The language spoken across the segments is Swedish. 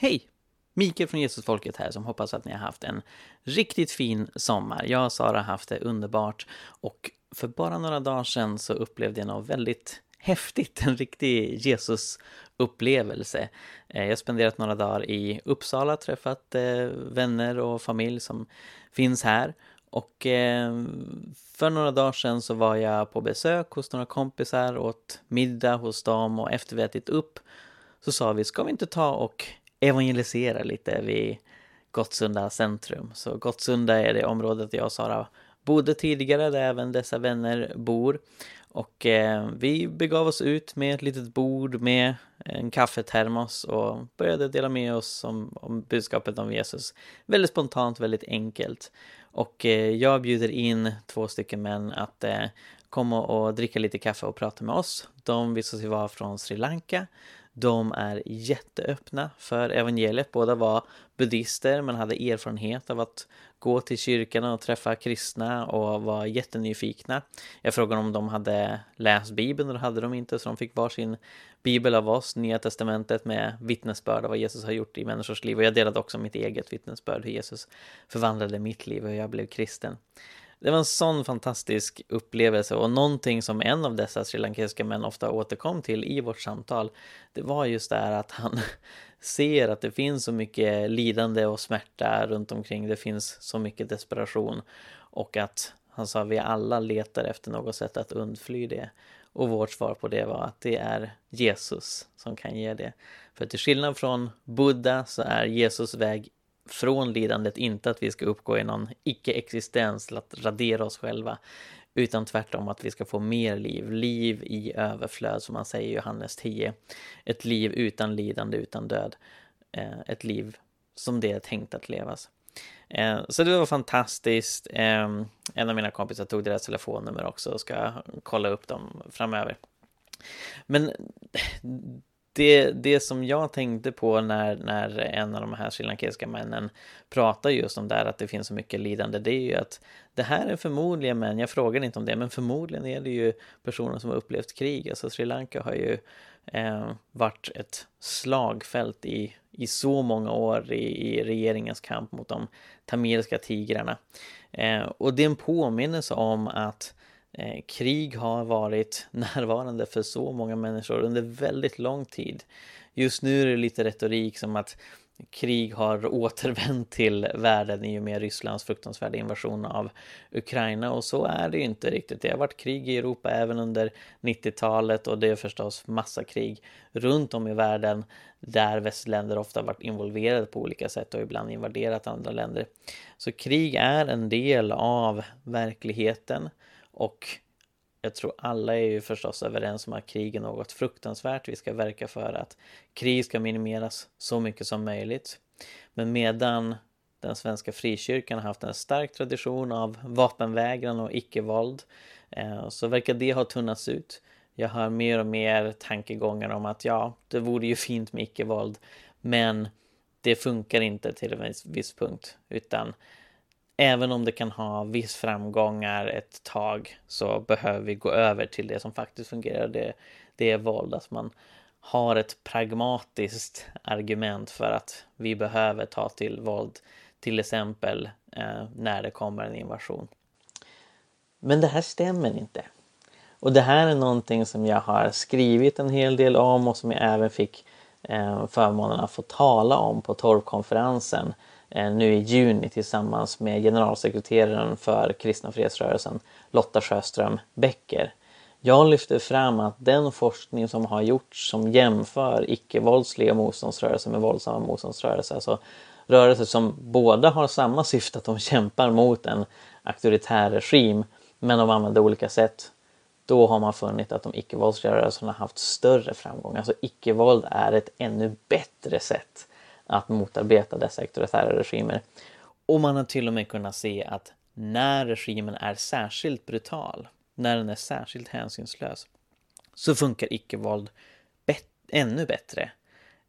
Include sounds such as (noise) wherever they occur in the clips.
Hej! Mikael från Jesusfolket här som hoppas att ni har haft en riktigt fin sommar. Jag och Sara har haft det underbart och för bara några dagar sedan så upplevde jag något väldigt häftigt, en riktig Jesus-upplevelse. Eh, jag har spenderat några dagar i Uppsala, träffat eh, vänner och familj som finns här. Och eh, för några dagar sedan så var jag på besök hos några kompisar, åt middag hos dem och efter vi ätit upp så sa vi, ska vi inte ta och evangelisera lite vid Gottsunda centrum. Så Gottsunda är det området jag och Sara bodde tidigare, där även dessa vänner bor. Och eh, vi begav oss ut med ett litet bord med en kaffetermos och började dela med oss om, om budskapet om Jesus. Väldigt spontant, väldigt enkelt. Och eh, jag bjuder in två stycken män att eh, komma och dricka lite kaffe och prata med oss. De visade sig vara från Sri Lanka. De är jätteöppna för evangeliet. Båda var buddister men hade erfarenhet av att gå till kyrkan och träffa kristna och var jättenyfikna. Jag frågade om de hade läst Bibeln och det hade de inte så de fick varsin bibel av oss, Nya Testamentet med vittnesbörd av vad Jesus har gjort i människors liv. Och jag delade också mitt eget vittnesbörd hur Jesus förvandlade mitt liv och hur jag blev kristen. Det var en sån fantastisk upplevelse och någonting som en av dessa srilankiska män ofta återkom till i vårt samtal det var just det här att han (laughs) ser att det finns så mycket lidande och smärta runt omkring. Det finns så mycket desperation och att han sa vi alla letar efter något sätt att undfly det. Och vårt svar på det var att det är Jesus som kan ge det. För till skillnad från Buddha så är Jesus väg från lidandet inte att vi ska uppgå i någon icke-existens, att radera oss själva, utan tvärtom att vi ska få mer liv, liv i överflöd som man säger i Johannes 10. Ett liv utan lidande, utan död. Eh, ett liv som det är tänkt att levas. Eh, så det var fantastiskt. Ehm, en av mina kompisar tog deras telefonnummer också och ska kolla upp dem framöver. Men det, det som jag tänkte på när, när en av de här srilankesiska männen pratar just om det här, att det finns så mycket lidande, det är ju att det här är förmodligen män, jag frågar inte om det, men förmodligen är det ju personer som har upplevt krig. Alltså Sri Lanka har ju eh, varit ett slagfält i, i så många år i, i regeringens kamp mot de tamilska tigrarna. Eh, och det är en påminnelse om att Eh, krig har varit (laughs) närvarande för så många människor under väldigt lång tid. Just nu är det lite retorik som att krig har (laughs) återvänt till världen i och med Rysslands fruktansvärda invasion av Ukraina och så är det ju inte riktigt. Det har varit krig i Europa även under 90-talet och det är förstås massa krig runt om i världen där västländer ofta varit involverade på olika sätt och ibland invaderat andra länder. Så krig är en del av verkligheten och jag tror alla är ju förstås överens om att krig är något fruktansvärt. Vi ska verka för att krig ska minimeras så mycket som möjligt. Men medan den svenska frikyrkan har haft en stark tradition av vapenvägran och icke-våld eh, så verkar det ha tunnats ut. Jag hör mer och mer tankegångar om att ja, det vore ju fint med icke-våld men det funkar inte till en viss punkt utan även om det kan ha viss framgångar ett tag så behöver vi gå över till det som faktiskt fungerar. Det, det är våld, att man har ett pragmatiskt argument för att vi behöver ta till våld, till exempel eh, när det kommer en invasion. Men det här stämmer inte. Och det här är någonting som jag har skrivit en hel del om och som jag även fick eh, förmånen att få tala om på torvkonferensen Eh, nu i juni tillsammans med generalsekreteraren för Kristna Fredsrörelsen Lotta Sjöström Becker. Jag lyfter fram att den forskning som har gjorts som jämför icke-våldsliga motståndsrörelser med våldsamma motståndsrörelser, alltså rörelser som båda har samma syfte att de kämpar mot en auktoritär regim men de använder olika sätt. Då har man funnit att de icke-våldsliga rörelserna haft större framgång. Alltså icke-våld är ett ännu bättre sätt att motarbeta dessa auktoritära regimer. Och man har till och med kunnat se att när regimen är särskilt brutal, när den är särskilt hänsynslös, så funkar icke-våld bet ännu bättre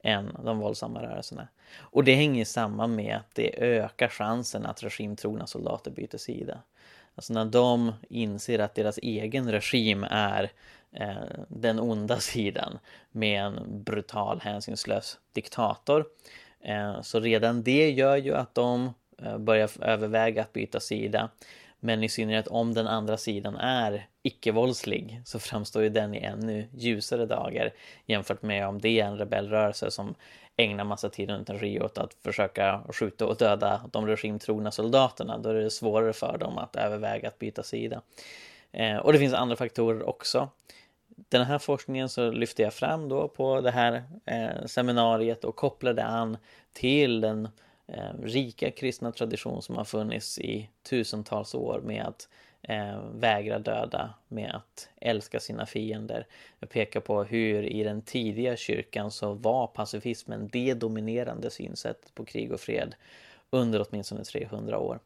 än de våldsamma rörelserna. Och det hänger samman med att det ökar chansen att regimtrogna soldater byter sida. Alltså när de inser att deras egen regim är eh, den onda sidan med en brutal hänsynslös diktator Eh, Eh, så redan det gör ju att de eh, börjar överväga att byta sida. Men i synnerhet om den andra sidan är icke-våldslig så framstår ju den i ännu ljusare dagar jämfört med om det är en rebellrörelse som ägnar massa tid under Rio åt att försöka skjuta och döda de regimtrogna soldaterna. Då är det svårare för dem att överväga att byta sida. Eh, och det finns andra faktorer också. Den här forskningen så lyfte jag fram då på det här eh, seminariet och kopplade an till den eh, rika kristna tradition som har funnits i tusentals år med att eh, vägra döda, med att älska sina fiender. Jag pekar på hur i den tidiga kyrkan så var pacifismen det dominerande synsättet på krig och fred under åtminstone 300 år.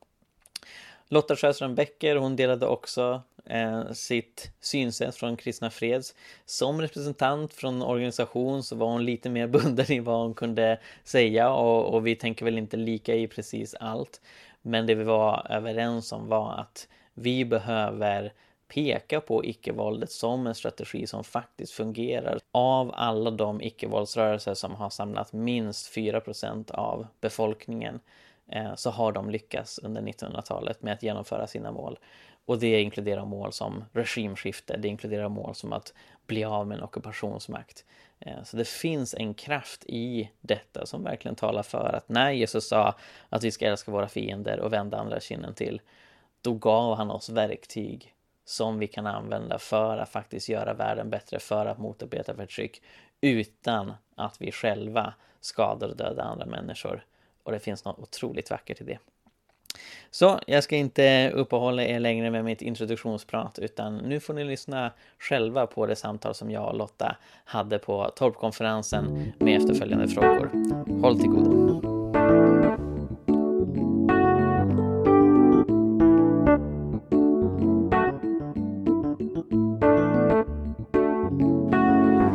Lotta Sjöström Becker, hon delade också Eh, sitt synsätt från Kristna Freds. Som representant från organisation så var hon lite mer (laughs) bunden i vad hon kunde säga och, och vi tänker väl inte lika i precis allt. Men det vi var överens om var att vi behöver peka på icke-våldet som en strategi som faktiskt fungerar. Av alla de icke-våldsrörelser som har samlat minst 4% av befolkningen eh, så har de lyckats under 1900-talet med att genomföra sina mål. Och det inkluderar mål som regimskifte, det inkluderar mål som att bli av med en ockupationsmakt. Eh, så det finns en kraft i detta som verkligen talar för att när Jesus sa att vi ska älska våra fiender och vända andra kinden till, då gav han oss verktyg som vi kan använda för att faktiskt göra världen bättre, för att motarbeta förtryck utan att vi själva skadar och dödar andra människor. Och det finns något otroligt vackert i det. Så jag ska inte uppehålla er längre med mitt introduktionsprat utan nu får ni lyssna själva på det samtal som jag och Lotta hade på Torpkonferensen med efterföljande frågor. Håll till godo!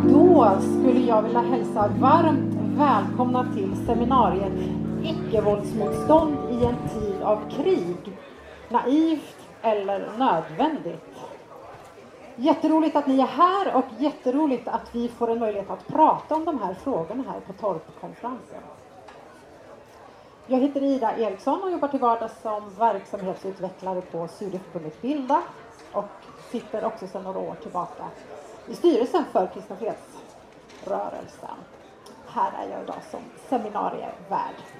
Då skulle jag vilja hälsa varmt välkomna till seminariet icke-våldsmotstånd i en tid av krig. Naivt eller nödvändigt. Jätteroligt att ni är här och jätteroligt att vi får en möjlighet att prata om de här frågorna här på Torpkonferensen. Jag heter Ida Eriksson och jobbar till vardags som verksamhetsutvecklare på Studieförbundet Bilda och sitter också sedan några år tillbaka i styrelsen för Kristna Fredsrörelsen. Här är jag idag som seminarievärd.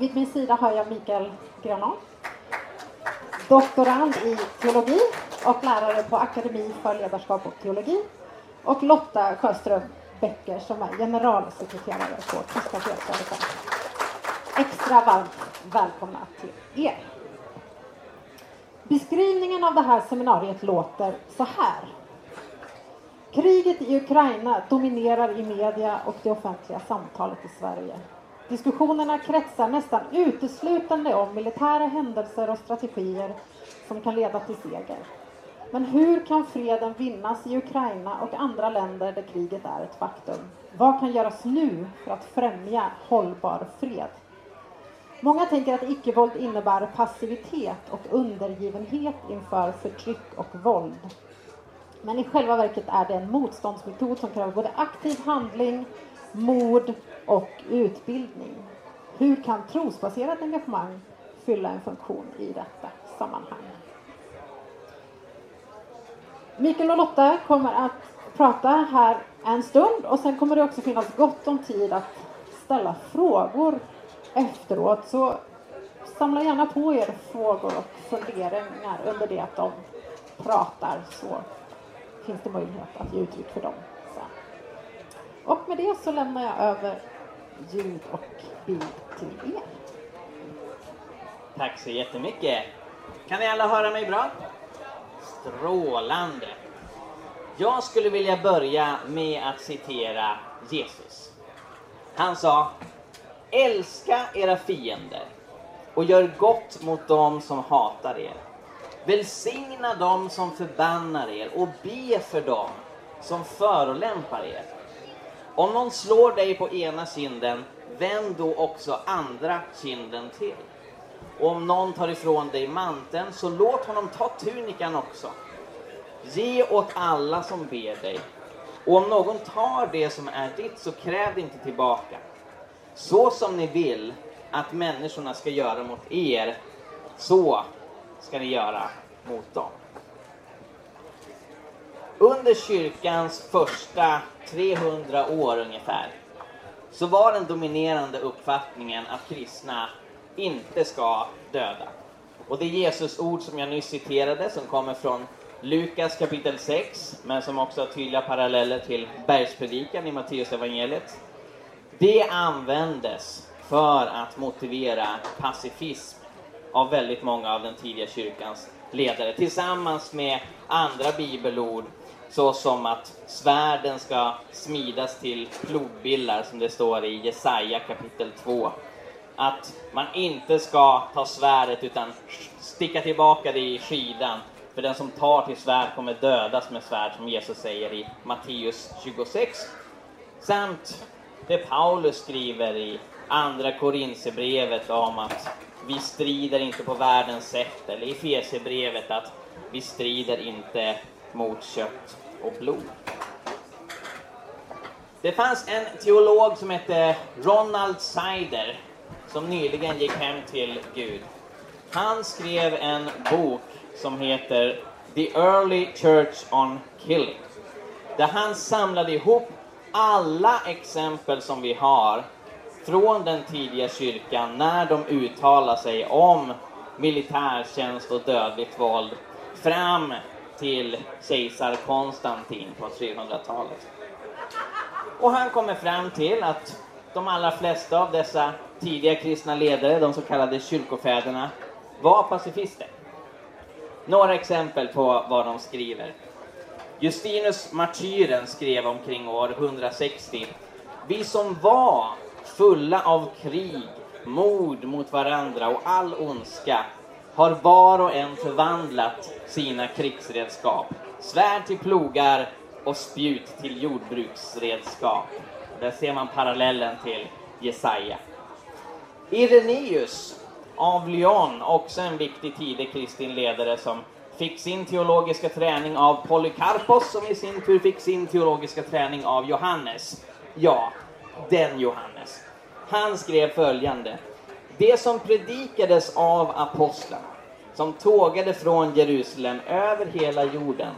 Vid min sida har jag Mikael Granat, doktorand i teologi och lärare på Akademi för ledarskap och teologi. Och Lotta Sjöström Becker som är generalsekreterare på Kristna Fredsrörelsen. Extra varmt välkomna till er. Beskrivningen av det här seminariet låter så här. Kriget i Ukraina dominerar i media och det offentliga samtalet i Sverige. Diskussionerna kretsar nästan uteslutande om militära händelser och strategier som kan leda till seger. Men hur kan freden vinnas i Ukraina och andra länder där kriget är ett faktum? Vad kan göras nu för att främja hållbar fred? Många tänker att icke-våld innebär passivitet och undergivenhet inför förtryck och våld. Men i själva verket är det en motståndsmetod som kräver både aktiv handling, mod och utbildning. Hur kan trosbaserat engagemang fylla en funktion i detta sammanhang? Mikael och Lotta kommer att prata här en stund och sen kommer det också finnas gott om tid att ställa frågor efteråt. Så samla gärna på er frågor och funderingar under det att de pratar så finns det möjlighet att ge uttryck för dem. Och med det så lämnar jag över ljud och bild till er. Tack så jättemycket. Kan ni alla höra mig bra? Strålande. Jag skulle vilja börja med att citera Jesus. Han sa Älska era fiender och gör gott mot dem som hatar er. Välsigna dem som förbannar er och be för dem som förolämpar er. Om någon slår dig på ena kinden, vänd då också andra kinden till. Och om någon tar ifrån dig manteln, så låt honom ta tunikan också. Ge åt alla som ber dig. Och om någon tar det som är ditt, så kräv det inte tillbaka. så som ni vill att människorna ska göra mot er, så ska ni göra mot dem. Under kyrkans första 300 år ungefär så var den dominerande uppfattningen att kristna inte ska döda. Och det är Jesus ord som jag nyss citerade som kommer från Lukas kapitel 6 men som också har tydliga paralleller till bergspredikan i Matteus evangeliet. Det användes för att motivera pacifism av väldigt många av den tidiga kyrkans ledare tillsammans med andra bibelord såsom att svärden ska smidas till plogbillar som det står i Jesaja kapitel 2. Att man inte ska ta svärdet utan sticka tillbaka det i skidan. För den som tar till svärd kommer dödas med svärd som Jesus säger i Matteus 26. Samt det Paulus skriver i andra Korinthierbrevet om att vi strider inte på världens sätt, eller i Efesierbrevet att vi strider inte mot kött och blod. Det fanns en teolog som hette Ronald Sider som nyligen gick hem till Gud. Han skrev en bok som heter The Early Church on Killing. Där han samlade ihop alla exempel som vi har från den tidiga kyrkan när de uttalar sig om militärtjänst och dödligt våld fram till kejsar Konstantin på 300-talet. Och han kommer fram till att de allra flesta av dessa tidiga kristna ledare, de så kallade kyrkofäderna, var pacifister. Några exempel på vad de skriver. Justinus martyren skrev omkring år 160. Vi som var fulla av krig, mord mot varandra och all ondska har var och en förvandlat sina krigsredskap. Svärd till plogar och spjut till jordbruksredskap. Där ser man parallellen till Jesaja. Ireneus av Lyon, också en viktig tidig kristen ledare som fick sin teologiska träning av Polycarpos som i sin tur fick sin teologiska träning av Johannes. Ja, den Johannes. Han skrev följande. Det som predikades av apostlarna, som tågade från Jerusalem över hela jorden,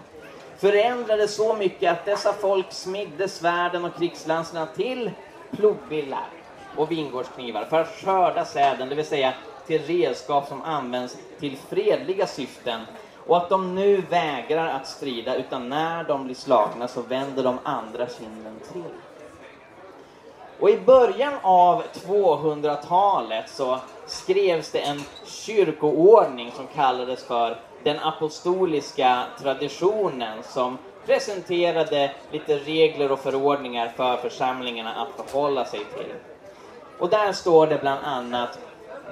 förändrade så mycket att dessa folk smidde svärden och krigslanserna till plogbillar och vingårdsknivar för att skörda säden, det vill säga till redskap som används till fredliga syften och att de nu vägrar att strida utan när de blir slagna så vänder de andra kinden till. Och i början av 200-talet så skrevs det en kyrkoordning som kallades för den apostoliska traditionen som presenterade lite regler och förordningar för församlingarna att förhålla sig till. Och där står det bland annat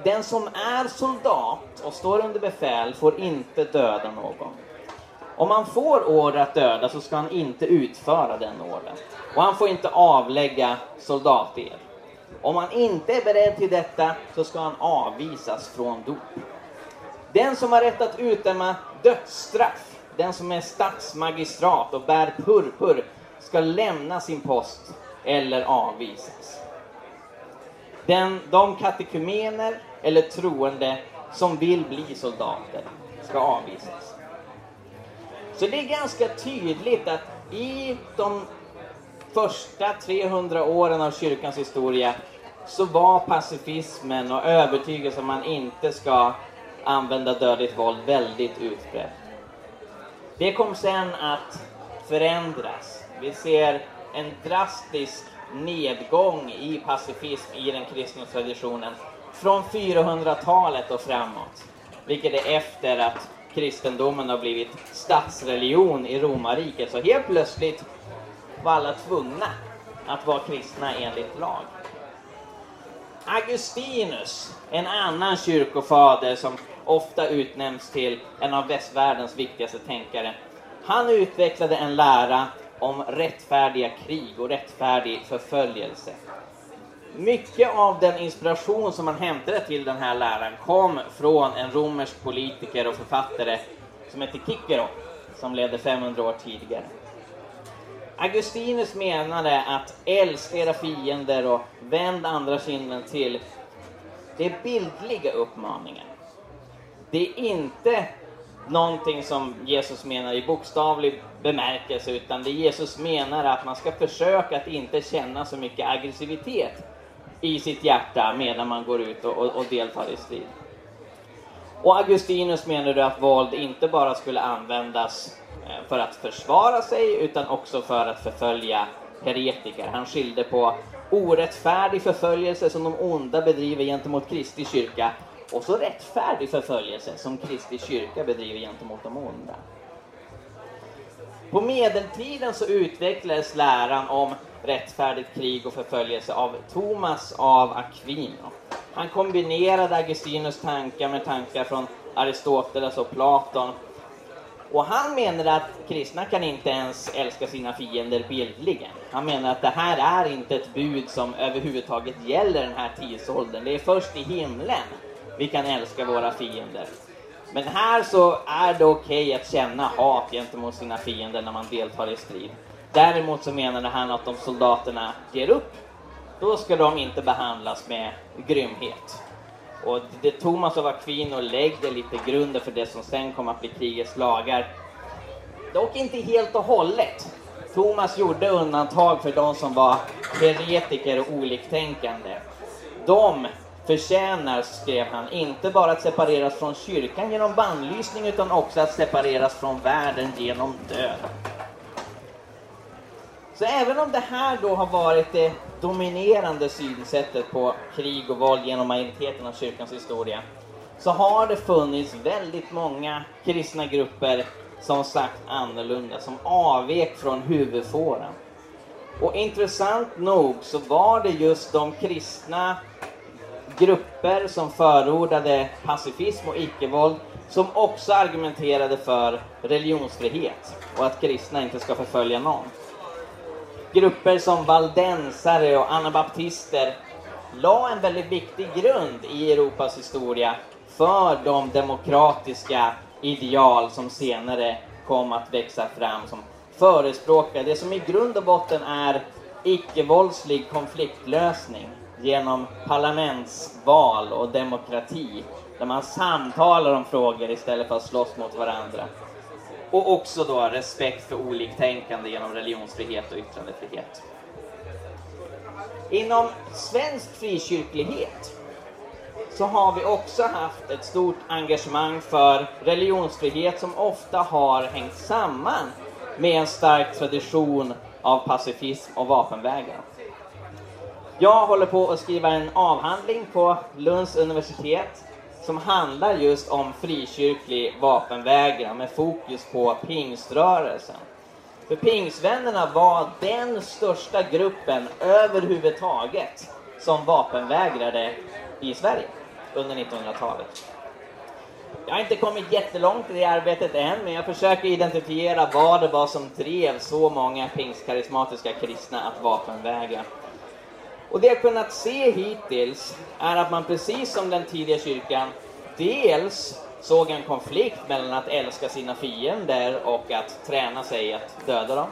den som är soldat och står under befäl får inte döda någon. Om han får order att döda så ska han inte utföra den ordern. Och han får inte avlägga soldated. Om han inte är beredd till detta så ska han avvisas från dop. Den som har rätt att utdöma dödsstraff, den som är statsmagistrat och bär purpur, ska lämna sin post eller avvisas. Den, de katekumener eller troende som vill bli soldater ska avvisas. Så det är ganska tydligt att i de första 300 åren av kyrkans historia så var pacifismen och övertygelsen att man inte ska använda dödligt våld väldigt utbrett. Det kom sen att förändras. Vi ser en drastisk nedgång i pacifism i den kristna traditionen från 400-talet och framåt. Vilket är efter att kristendomen har blivit statsreligion i romarriket. Så helt plötsligt var alla tvungna att vara kristna enligt lag. Augustinus, en annan kyrkofader som ofta utnämns till en av västvärldens viktigaste tänkare. Han utvecklade en lära om rättfärdiga krig och rättfärdig förföljelse. Mycket av den inspiration som man hämtade till den här läran kom från en romersk politiker och författare som hette Cicero, som levde 500 år tidigare. Augustinus menade att älska era fiender och vänd andra kinden till. Det är bildliga uppmaningar. Det är inte någonting som Jesus menar i bokstavlig bemärkelse, utan det Jesus menar är att man ska försöka att inte känna så mycket aggressivitet i sitt hjärta medan man går ut och, och, och deltar i strid. Och Augustinus menade att våld inte bara skulle användas eh, för att försvara sig utan också för att förfölja heretiker. Han skilde på orättfärdig förföljelse som de onda bedriver gentemot Kristi kyrka och så rättfärdig förföljelse som Kristi kyrka bedriver gentemot de onda. På medeltiden så utvecklades läran om rättfärdigt krig och förföljelse av Thomas av Aquino. Han kombinerade Augustinus tankar med tankar från Aristoteles och Platon. Och han menade att kristna kan inte ens älska sina fiender bildligen. Han menar att det här är inte ett bud som överhuvudtaget gäller den här tidsåldern. Det är först i himlen vi kan älska våra fiender. Men här så är det okej okay att känna hat gentemot sina fiender när man deltar i strid. Däremot så menade han att om soldaterna ger upp, då ska de inte behandlas med grymhet. Och det Thomas av Aquino lägger lite grunden för det som sen kom att bli krigets lagar. Dock inte helt och hållet. Thomas gjorde undantag för de som var heretiker och oliktänkande. De förtjänar, skrev han, inte bara att separeras från kyrkan genom bannlysning utan också att separeras från världen genom död. Så även om det här då har varit det dominerande synsättet på krig och våld genom majoriteten av kyrkans historia så har det funnits väldigt många kristna grupper som sagt annorlunda, som avvek från huvudfåran. Och intressant nog så var det just de kristna grupper som förordade pacifism och icke-våld som också argumenterade för religionsfrihet och att kristna inte ska förfölja någon. Grupper som valdensare och anabaptister la en väldigt viktig grund i Europas historia för de demokratiska ideal som senare kom att växa fram som förespråkar det som i grund och botten är icke-våldslig konfliktlösning genom parlamentsval och demokrati där man samtalar om frågor istället för att slåss mot varandra. Och också då respekt för oliktänkande genom religionsfrihet och yttrandefrihet. Inom svensk frikyrklighet så har vi också haft ett stort engagemang för religionsfrihet som ofta har hängt samman med en stark tradition av pacifism och vapenvägran. Jag håller på att skriva en avhandling på Lunds universitet som handlar just om frikyrklig vapenvägran med fokus på pingströrelsen. För pingsvännerna var den största gruppen överhuvudtaget som vapenvägrade i Sverige under 1900-talet. Jag har inte kommit jättelångt i det arbetet än, men jag försöker identifiera vad det var som drev så många pingstkarismatiska kristna att vapenvägra. Och det jag kunnat se hittills är att man precis som den tidiga kyrkan dels såg en konflikt mellan att älska sina fiender och att träna sig att döda dem.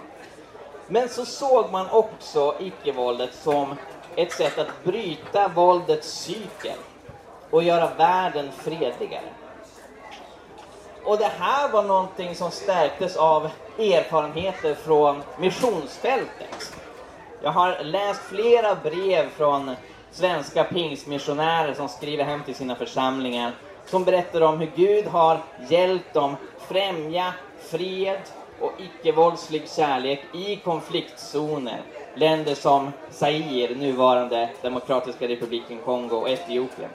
Men så såg man också icke-våldet som ett sätt att bryta våldets cykel och göra världen fredligare. Och det här var någonting som stärktes av erfarenheter från missionsfältet. Jag har läst flera brev från svenska pingstmissionärer som skriver hem till sina församlingar som berättar om hur Gud har hjälpt dem främja fred och icke-våldslig kärlek i konfliktzoner. Länder som Zaire, nuvarande Demokratiska republiken Kongo och Etiopien.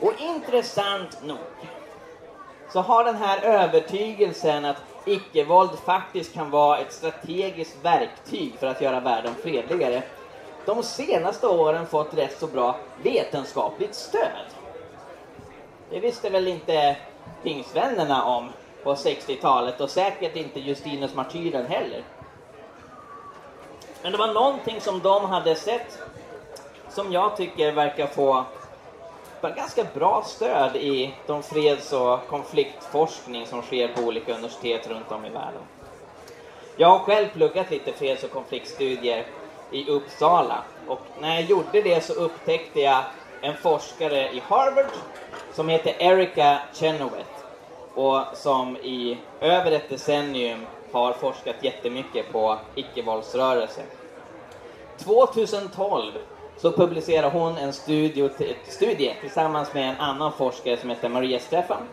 Och intressant nog så har den här övertygelsen att icke-våld faktiskt kan vara ett strategiskt verktyg för att göra världen fredligare de senaste åren fått rätt så bra vetenskapligt stöd. Det visste väl inte pingsvännerna om på 60-talet och säkert inte Justinus martyren heller. Men det var någonting som de hade sett som jag tycker verkar få ganska bra stöd i de freds och konfliktforskning som sker på olika universitet runt om i världen. Jag har själv pluggat lite freds och konfliktstudier i Uppsala och när jag gjorde det så upptäckte jag en forskare i Harvard som heter Erica Chenoweth och som i över ett decennium har forskat jättemycket på icke-våldsrörelser. 2012 så publicerade hon en studie, studie tillsammans med en annan forskare som heter Maria Stefan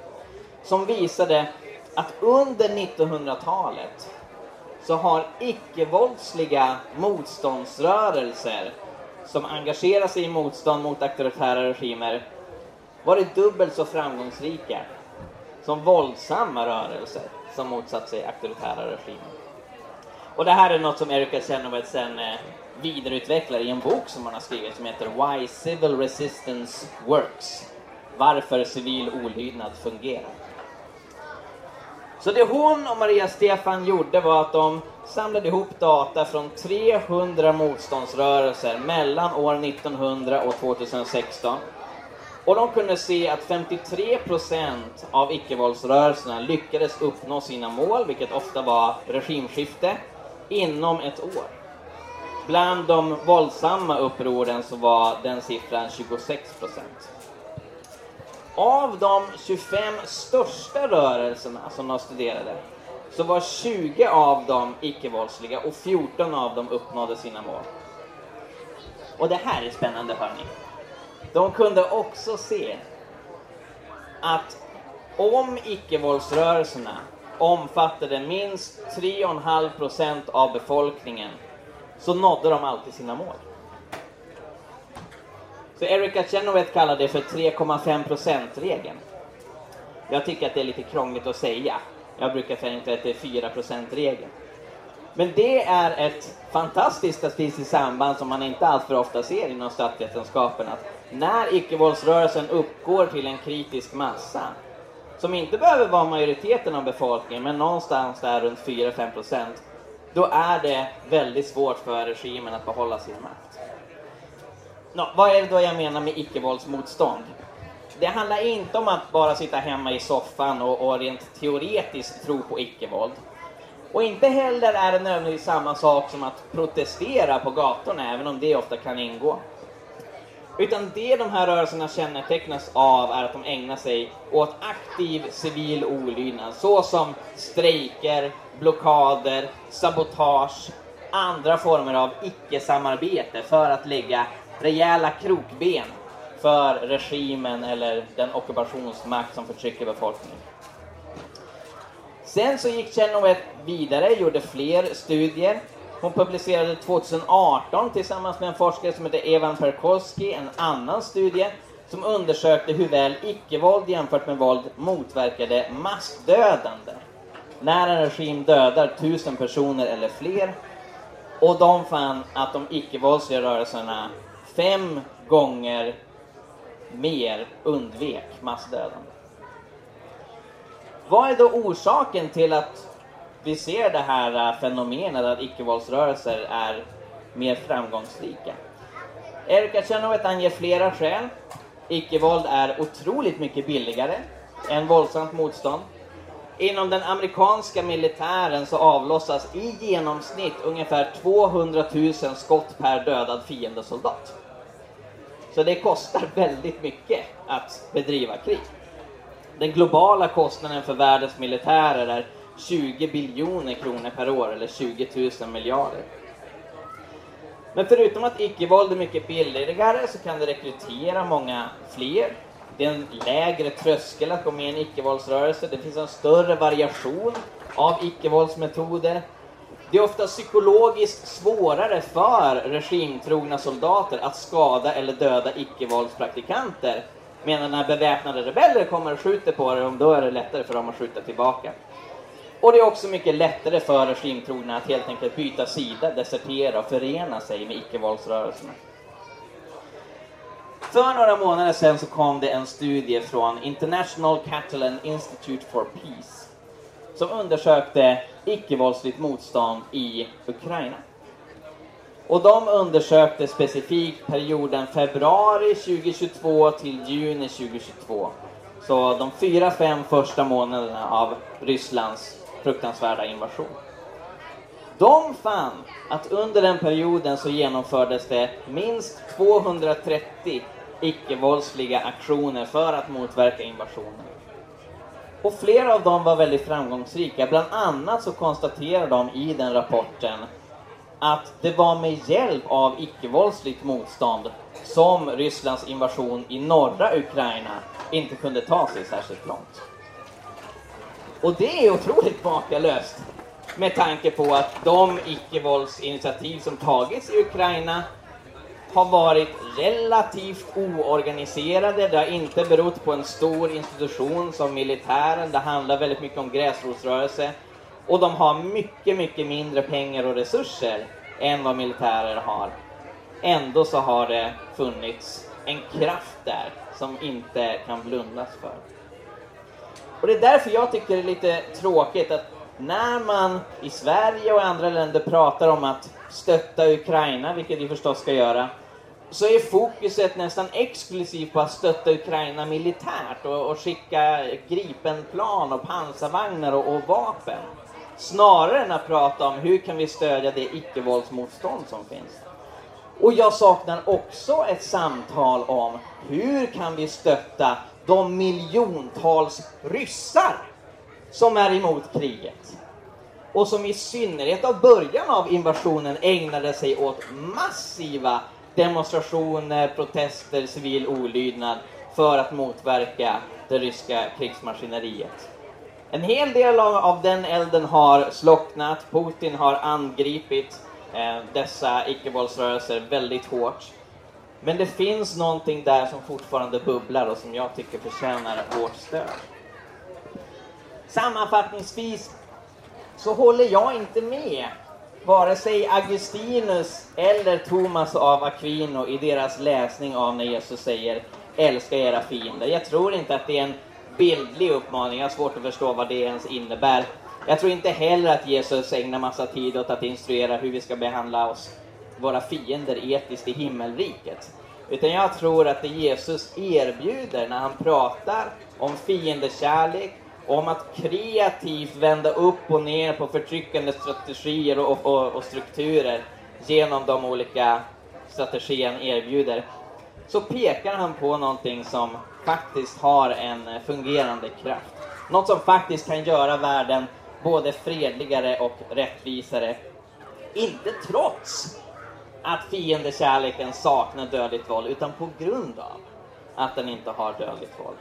som visade att under 1900-talet så har icke-våldsliga motståndsrörelser som engagerar sig i motstånd mot auktoritära regimer varit dubbelt så framgångsrika som våldsamma rörelser som motsatt sig auktoritära regimer. Och det här är något som Erika Chenoweth sen eh, vidareutvecklar i en bok som han har skrivit som heter Why Civil Resistance Works. Varför civil olydnad fungerar. Så det hon och Maria Stefan gjorde var att de samlade ihop data från 300 motståndsrörelser mellan år 1900 och 2016. Och de kunde se att 53% av icke-våldsrörelserna lyckades uppnå sina mål, vilket ofta var regimskifte, inom ett år. Bland de våldsamma upproren så var den siffran 26 procent. Av de 25 största rörelserna som de studerade så var 20 av dem icke-våldsliga och 14 av dem uppnådde sina mål. Och det här är spännande hörni. De kunde också se att om icke-våldsrörelserna omfattade minst 3,5 procent av befolkningen så nådde de alltid sina mål. Så Erika Chenoweth kallar det för 3,5 procent-regeln. Jag tycker att det är lite krångligt att säga. Jag brukar tänka att det är 4 procent-regeln. Men det är ett fantastiskt statistiskt samband som man inte alltför ofta ser inom statsvetenskapen. Att när icke-våldsrörelsen uppgår till en kritisk massa, som inte behöver vara majoriteten av befolkningen, men någonstans där runt 4-5 procent, då är det väldigt svårt för regimen att behålla sin makt. Nå, vad är det då jag menar med icke-våldsmotstånd? Det handlar inte om att bara sitta hemma i soffan och, och rent teoretiskt tro på icke-våld. Och inte heller är det nödvändigtvis samma sak som att protestera på gatorna, även om det ofta kan ingå. Utan det de här rörelserna kännetecknas av är att de ägnar sig åt aktiv civil olydnad, såsom strejker, blockader, sabotage, andra former av icke-samarbete för att lägga rejäla krokben för regimen eller den ockupationsmakt som förtrycker befolkningen. Sen så gick Chenoweth vidare, gjorde fler studier. Hon publicerade 2018 tillsammans med en forskare som heter Evan Perkowski en annan studie som undersökte hur väl icke-våld jämfört med våld motverkade massdödande. När en regim dödar tusen personer eller fler. Och de fann att de icke-våldsliga rörelserna fem gånger mer undvek massdödande. Vad är då orsaken till att vi ser det här äh, fenomenet att icke-våldsrörelser är mer framgångsrika? Erika Tjernovet anger flera skäl. Icke-våld är otroligt mycket billigare än våldsamt motstånd. Inom den amerikanska militären så avlossas i genomsnitt ungefär 200 000 skott per dödad fiendesoldat. Så det kostar väldigt mycket att bedriva krig. Den globala kostnaden för världens militärer är 20 biljoner kronor per år, eller 20 000 miljarder. Men förutom att icke-våld är mycket billigare så kan det rekrytera många fler. Det är en lägre tröskel att gå med i en icke-våldsrörelse. Det finns en större variation av icke-våldsmetoder. Det är ofta psykologiskt svårare för regimtrogna soldater att skada eller döda icke-våldspraktikanter. Medan när beväpnade rebeller kommer och skjuter på dem, då är det lättare för dem att skjuta tillbaka. Och det är också mycket lättare för regimtrogna att helt enkelt byta sida, desertera och förena sig med icke-våldsrörelserna. För några månader sedan så kom det en studie från International Catalan Institute for Peace som undersökte icke-våldsligt motstånd i Ukraina. Och de undersökte specifikt perioden februari 2022 till juni 2022. Så de fyra, fem första månaderna av Rysslands fruktansvärda invasion. De fann att under den perioden så genomfördes det minst 230 icke-våldsliga aktioner för att motverka invasionen. Och flera av dem var väldigt framgångsrika. Bland annat så konstaterar de i den rapporten att det var med hjälp av icke-våldsligt motstånd som Rysslands invasion i norra Ukraina inte kunde ta sig särskilt långt. Och det är otroligt makalöst med tanke på att de icke-våldsinitiativ som tagits i Ukraina har varit relativt oorganiserade. Det har inte berott på en stor institution som militären. Det handlar väldigt mycket om gräsrotsrörelse. Och de har mycket, mycket mindre pengar och resurser än vad militärer har. Ändå så har det funnits en kraft där som inte kan blundas för. Och det är därför jag tycker det är lite tråkigt att när man i Sverige och andra länder pratar om att stötta Ukraina, vilket vi förstås ska göra, så är fokuset nästan exklusivt på att stötta Ukraina militärt och, och skicka Gripenplan och pansarvagnar och, och, vapen. Snarare än att prata om hur kan vi stödja det icke-våldsmotstånd som finns. Och jag saknar också ett samtal om hur kan vi stötta de miljontals ryssar som är emot kriget och som i synnerhet av början av invasionen ägnade sig åt massiva demonstrationer, protester, civil olydnad för att motverka det ryska krigsmaskineriet. En hel del av, den elden har slocknat. Putin har angripit eh, dessa icke-våldsrörelser väldigt hårt. Men det finns någonting där som fortfarande bubblar och som jag tycker förtjänar vårt stöd. Sammanfattningsvis så håller jag inte med vare sig Augustinus eller Thomas av Aquino i deras läsning av när Jesus säger älska era fiender. Jag tror inte att det är en bildlig uppmaning, jag har svårt att förstå vad det ens innebär. Jag tror inte heller att Jesus ägnar massa tid åt att instruera hur vi ska behandla oss, våra fiender etiskt i himmelriket. Utan jag tror att det Jesus erbjuder när han pratar om fiendekärlek, om att kreativt vända upp och ner på förtryckande strategier och, och, och strukturer genom de olika strategier han erbjuder, så pekar han på någonting som faktiskt har en fungerande kraft. Något som faktiskt kan göra världen både fredligare och rättvisare. Inte trots att fiendekärleken saknar dödligt våld, utan på grund av att den inte har dödligt våld.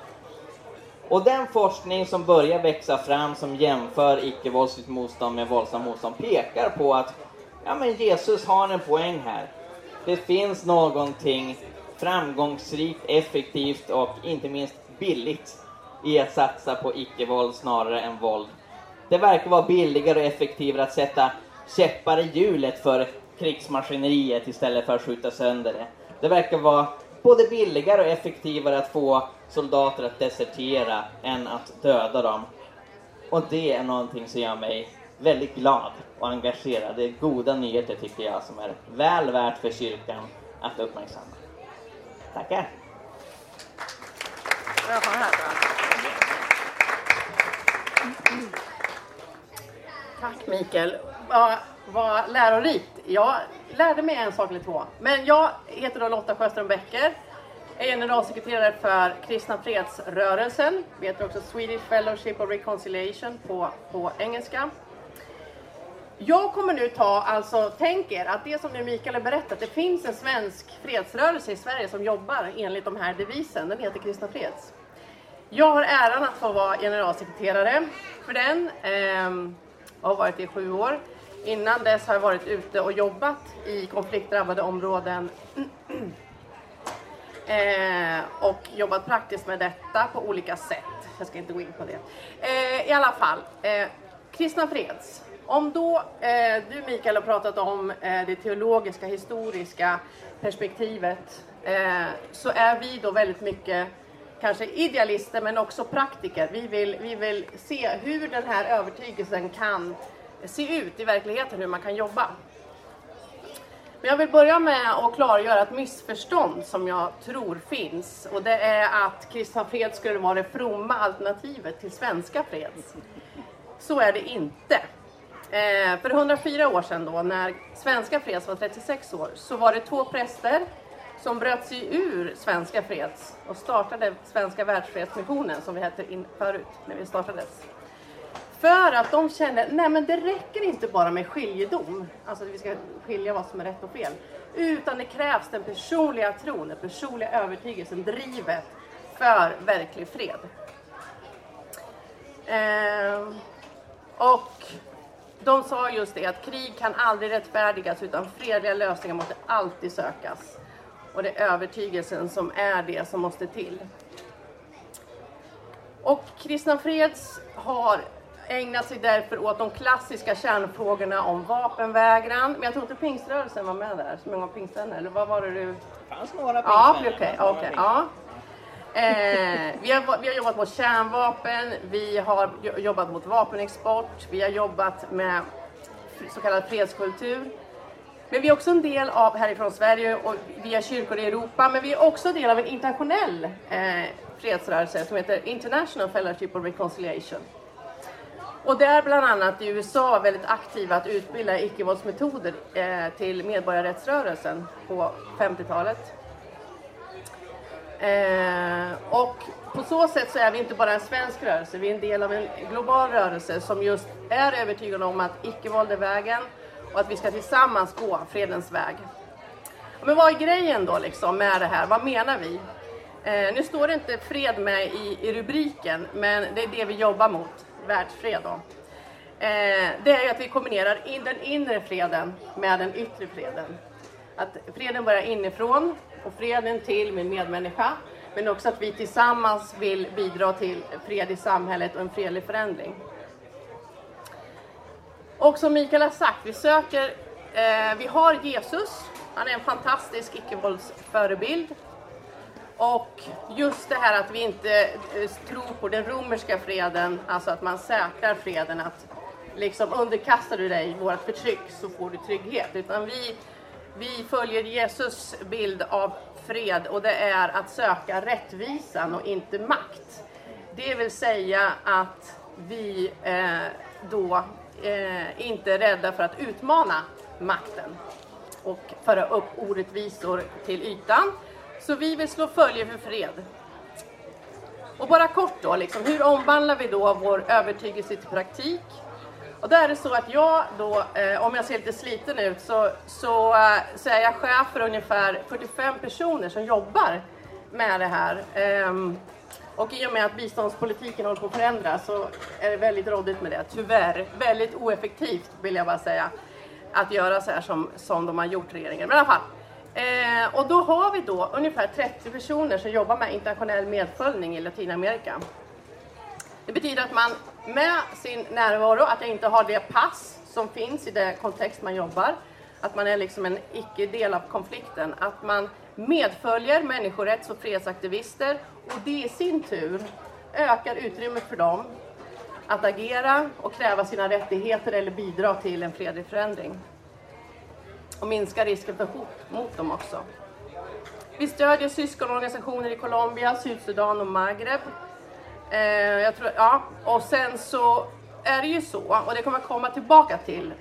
Och den forskning som börjar växa fram som jämför icke-våldsligt motstånd med våldsamt motstånd pekar på att ja, men Jesus har en poäng här. Det finns någonting framgångsrikt, effektivt och inte minst billigt i att satsa på icke-våld snarare än våld. Det verkar vara billigare och effektivare att sätta käppar i hjulet för krigsmaskineriet istället för att skjuta sönder det. Det verkar vara både billigare och effektivare att få soldater att desertera än att döda dem. Och det är någonting som gör mig väldigt glad och engagerad. Det är goda nyheter tycker jag som är väl värt för kyrkan att uppmärksamma. Tackar! Tack Mikael. Vad, lärorikt. Jag lärde mig en sak eller två. Men jag heter då Lotta Sjöström Becker Jag är generalsekreterare för Kristna Fredsrörelsen. Vi heter också Swedish Fellowship of Reconciliation på, på engelska. Jag kommer nu ta, alltså tänk er att det som nu Mikael har berättat, det finns en svensk fredsrörelse i Sverige som jobbar enligt de här devisen. Den heter Kristna Freds. Jag har äran att få vara generalsekreterare för den. Ehm, jag har varit det i sju år. Innan dess har jag varit ute och jobbat i konfliktdrabbade områden (clears throat) Eh, och jobbat praktiskt med detta på olika sätt. Jag ska inte gå in på det. Eh, I alla fall, eh, Kristna Freds. Om då eh, du Mikael har pratat om eh, det teologiska, historiska perspektivet eh, så är vi då väldigt mycket kanske idealister men också praktiker. Vi vill, vi vill se hur den här övertygelsen kan se ut i verkligheten, hur man kan jobba. Men jag vill börja med att klargöra ett missförstånd som jag tror finns. Och det är att kristna fred skulle vara det fromma alternativet till svenska Freds. Så är det inte. Eh, för 104 år sedan då, när Svenska Freds var 36 år, så var det två präster som bröt sig ur Svenska Freds och startade Svenska Världsfredsmissionen, som vi hette in förut, när vi startades. För att de känner nej men det räcker inte bara med skiljedom, alltså att vi ska skilja vad som är rätt och fel, utan det krävs den personliga tron, den personliga övertygelsen, drivet för verklig fred. Eh, och de sa just det att krig kan aldrig rättfärdigas utan fredliga lösningar måste alltid sökas. Och det är övertygelsen som är det som måste till. Och Kristna Freds har ägnat sig därför åt de klassiska kärnfrågorna om vapenvägran. Men jag tror inte pingströrelsen var med där, så många pingstvänner, eller vad var det du... Det fanns några Ja, pingstvänner. okej, okej, ja. Eh, vi, har, vi har jobbat mot kärnvapen, vi har jo- jobbat mot vapenexport, vi har jobbat med så kallad fredskultur. Men vi är också en del av, härifrån Sverige och via kyrkor i Europa, men vi är också en del av en internationell eh, fredsrörelse som heter International Fellowship of Reconciliation. Och där bland annat i USA väldigt aktiva att utbilda icke-våldsmetoder eh, till medborgarrättsrörelsen på 50-talet. Eh, och på så sätt så är vi inte bara en svensk rörelse, vi är en del av en global rörelse som just är övertygad om att icke-våld är vägen och att vi ska tillsammans gå fredens väg. Men vad är grejen då liksom med det här? Vad menar vi? Eh, nu står det inte fred med i, i rubriken, men det är det vi jobbar mot, världsfred då. Eh, det är ju att vi kombinerar in den inre freden med den yttre freden. Att freden börjar inifrån och freden till min medmänniska. Men också att vi tillsammans vill bidra till fred i samhället och en fredlig förändring. Och som Mikael har sagt, vi söker, eh, vi har Jesus. Han är en fantastisk icke-våldsförebild. Och just det här att vi inte eh, tror på den romerska freden, alltså att man säkrar freden, att liksom underkastar du dig vårt förtryck så får du trygghet. Utan vi, vi följer Jesus bild av fred och det är att söka rättvisan och inte makt. Det vill säga att vi eh, då eh, inte är rädda för att utmana makten och föra upp orättvisor till ytan. Så vi vill slå följe för fred. Och bara kort då, liksom, hur omvandlar vi då vår övertygelse till praktik? Och där är det så att jag då, eh, om jag ser lite sliten ut, så, så, eh, så är jag chef för ungefär 45 personer som jobbar med det här. Eh, och i och med att biståndspolitiken håller på att förändras så är det väldigt råddigt med det, tyvärr. Väldigt oeffektivt vill jag bara säga, att göra så här som, som de har gjort regeringen. Men i alla fall. Eh, och då har vi då ungefär 30 personer som jobbar med internationell medföljning i Latinamerika. Det betyder att man med sin närvaro, att jag inte har det pass som finns i den kontext man jobbar, att man är liksom en icke-del av konflikten, att man medföljer människorätts och fredsaktivister och det i sin tur ökar utrymmet för dem att agera och kräva sina rättigheter eller bidra till en fredlig förändring. Och minska risken för hot mot dem också. Vi stödjer syskonorganisationer i Colombia, Sydsudan och Maghreb. Eh, jag tror, ja. Och sen så är det ju så, och det kommer jag komma tillbaka till,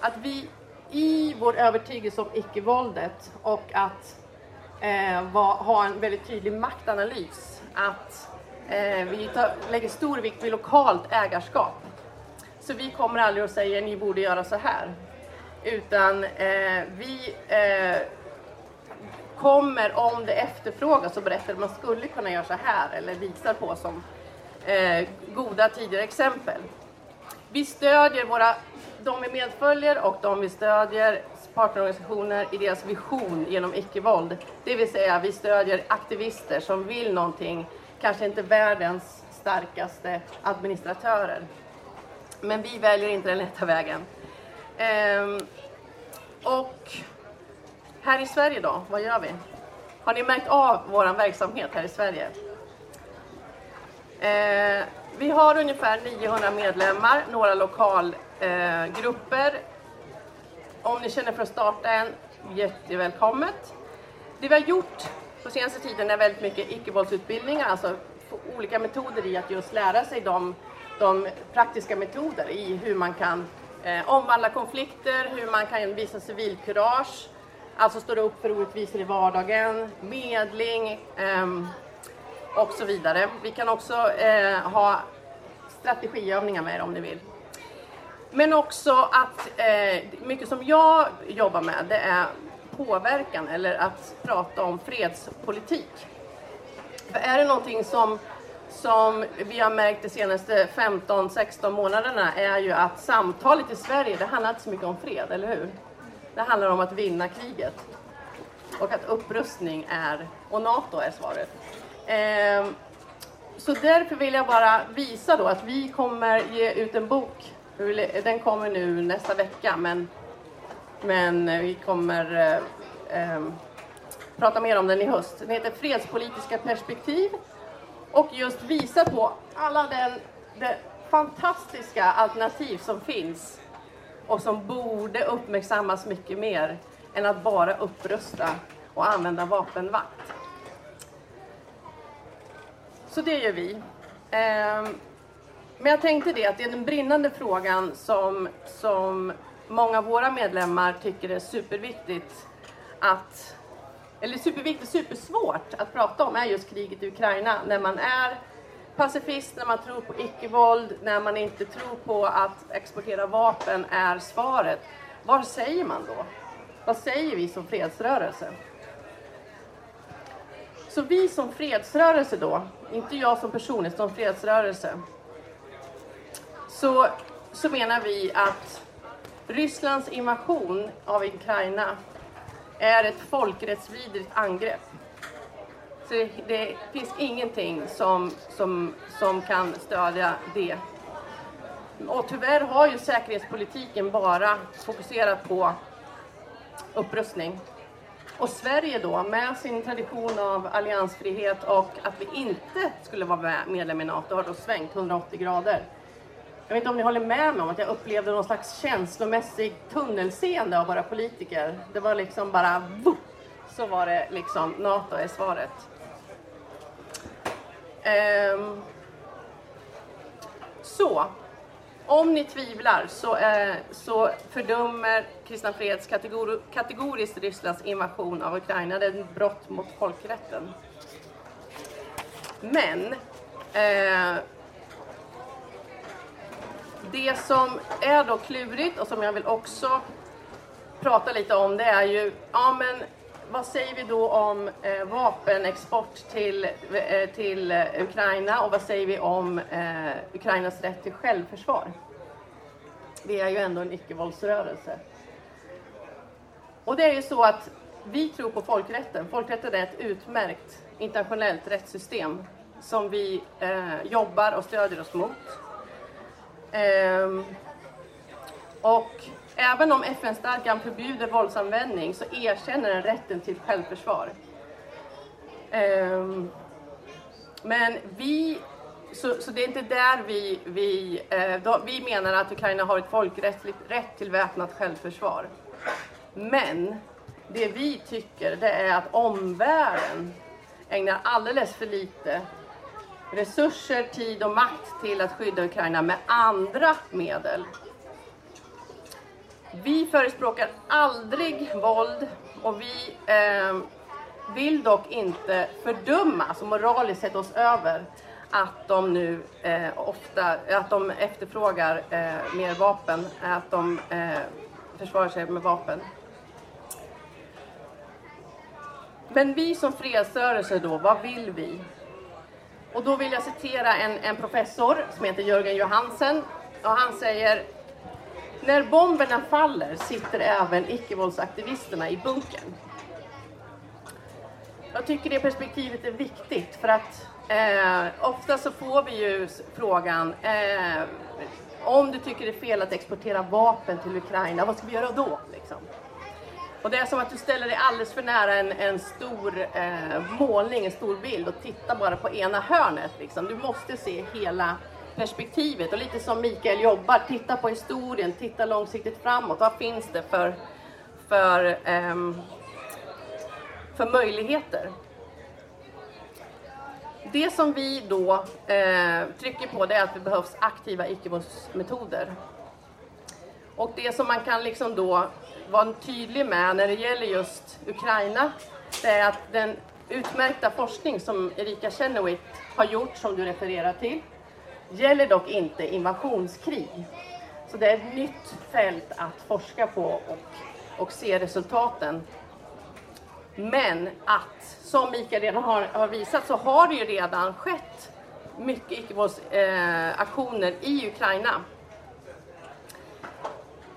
att vi i vår övertygelse om icke-våldet och att eh, va, ha en väldigt tydlig maktanalys, att eh, vi tar, lägger stor vikt vid lokalt ägarskap. Så vi kommer aldrig att säga ni borde göra så här. Utan eh, vi eh, kommer om det efterfrågas och berättar att man skulle kunna göra så här eller visar på som eh, goda tidigare exempel. Vi stödjer våra, de vi medföljer och de vi stödjer partnerorganisationer i deras vision genom icke-våld. Det vill säga vi stödjer aktivister som vill någonting, kanske inte världens starkaste administratörer. Men vi väljer inte den lätta vägen. Ehm, och här i Sverige då, vad gör vi? Har ni märkt av vår verksamhet här i Sverige? Eh, vi har ungefär 900 medlemmar, några lokalgrupper. Eh. Om ni känner för att starta en, jättevälkommet. Det vi har gjort på senaste tiden är väldigt mycket icke-våldsutbildningar, alltså olika metoder i att just lära sig de, de praktiska metoder i hur man kan Eh, omvandla konflikter, hur man kan visa civilkurage, alltså stå upp för orättvisor i vardagen, medling eh, och så vidare. Vi kan också eh, ha strategiövningar med er om ni vill. Men också att eh, mycket som jag jobbar med det är påverkan eller att prata om fredspolitik. För är det någonting som, som vi har märkt de senaste 15-16 månaderna är ju att samtalet i Sverige, det handlar inte så mycket om fred, eller hur? Det handlar om att vinna kriget. Och att upprustning är, och NATO är svaret. Eh, så därför vill jag bara visa då att vi kommer ge ut en bok. Den kommer nu nästa vecka, men, men vi kommer eh, eh, prata mer om den i höst. Den heter Fredspolitiska perspektiv och just visa på alla den, den fantastiska alternativ som finns och som borde uppmärksammas mycket mer än att bara upprusta och använda vapenvakt. Så det gör vi. Ehm, men jag tänkte det att det är den brinnande frågan som, som många av våra medlemmar tycker är superviktigt att eller superviktigt, supersvårt att prata om är just kriget i Ukraina när man är pacifist, när man tror på icke-våld, när man inte tror på att exportera vapen är svaret. Vad säger man då? Vad säger vi som fredsrörelse? Så vi som fredsrörelse då, inte jag som person, utan som fredsrörelse, så, så menar vi att Rysslands invasion av Ukraina är ett folkrättsvidrigt angrepp. Så det, det, finns ingenting som, som, som kan stödja det. Och tyvärr har ju säkerhetspolitiken bara fokuserat på upprustning. Och Sverige då, med sin tradition av alliansfrihet och att vi inte skulle vara medlem i NATO, har då svängt 180 grader. Jag vet inte om ni håller med mig om att jag upplevde någon slags känslomässig tunnelseende av våra politiker. Det var liksom bara vup, så var det liksom NATO är svaret. Um, så, om ni tvivlar så, eh, så fördömer Kristna Freds kategor kategoriskt Rysslands invasion av Ukraina. Det är ett brott mot folkrätten. Men eh, det som är då klurigt och som jag vill också prata lite om det är ju, ja men vad säger vi då om eh, vapenexport till, eh, till Ukraina och vad säger vi om eh, Ukrainas rätt till självförsvar? Vi är ju ändå en icke-våldsrörelse. Och det är ju så att vi tror på folkrätten. Folkrätten är ett utmärkt internationellt rättssystem som vi eh, jobbar och stödjer oss mot. Ehm, och även om FN-stadgan förbjuder våldsanvändning så erkänner den rätten till självförsvar. Ehm, men vi, så, så, det är inte där vi, vi, eh, då, vi menar att Ukraina har ett folkrättsligt rätt till väpnat självförsvar. Men det vi tycker det är att omvärlden ägnar alldeles för lite resurser, tid och makt till att skydda Ukraina med andra medel. Vi förespråkar aldrig våld och vi eh, vill dock inte fördöma, alltså moraliskt sätta oss över att de nu eh, ofta att de efterfrågar eh, mer vapen, att de eh, försvarar sig med vapen. Men vi som fredsrörelse då, vad vill vi? Och då vill jag citera en, en professor som heter Jörgen Johansen. Och han säger När bomberna faller sitter även icke-våldsaktivisterna i bunkern. Jag tycker det perspektivet är viktigt för att eh, ofta så får vi ju frågan eh, om du tycker det är fel att exportera vapen till Ukraina, vad ska vi göra då? Liksom? Och det är som att du ställer dig alldeles för nära en, en stor eh, målning, en stor bild och tittar bara på ena hörnet. Liksom. Du måste se hela perspektivet och lite som Mikael jobbar, titta på historien, titta långsiktigt framåt. Vad finns det för, för, eh, för möjligheter? Det som vi då eh, trycker på det är att det behövs aktiva icke-våldsmetoder. Och det som man kan liksom då vara tydlig med när det gäller just Ukraina, det är att den utmärkta forskning som Erika Chenoweth har gjort, som du refererar till, gäller dock inte invasionskrig. Så det är ett nytt fält att forska på och, och se resultaten. Men att, som Mikael redan har, har visat, så har det ju redan skett mycket icke-våldsaktioner eh, i Ukraina.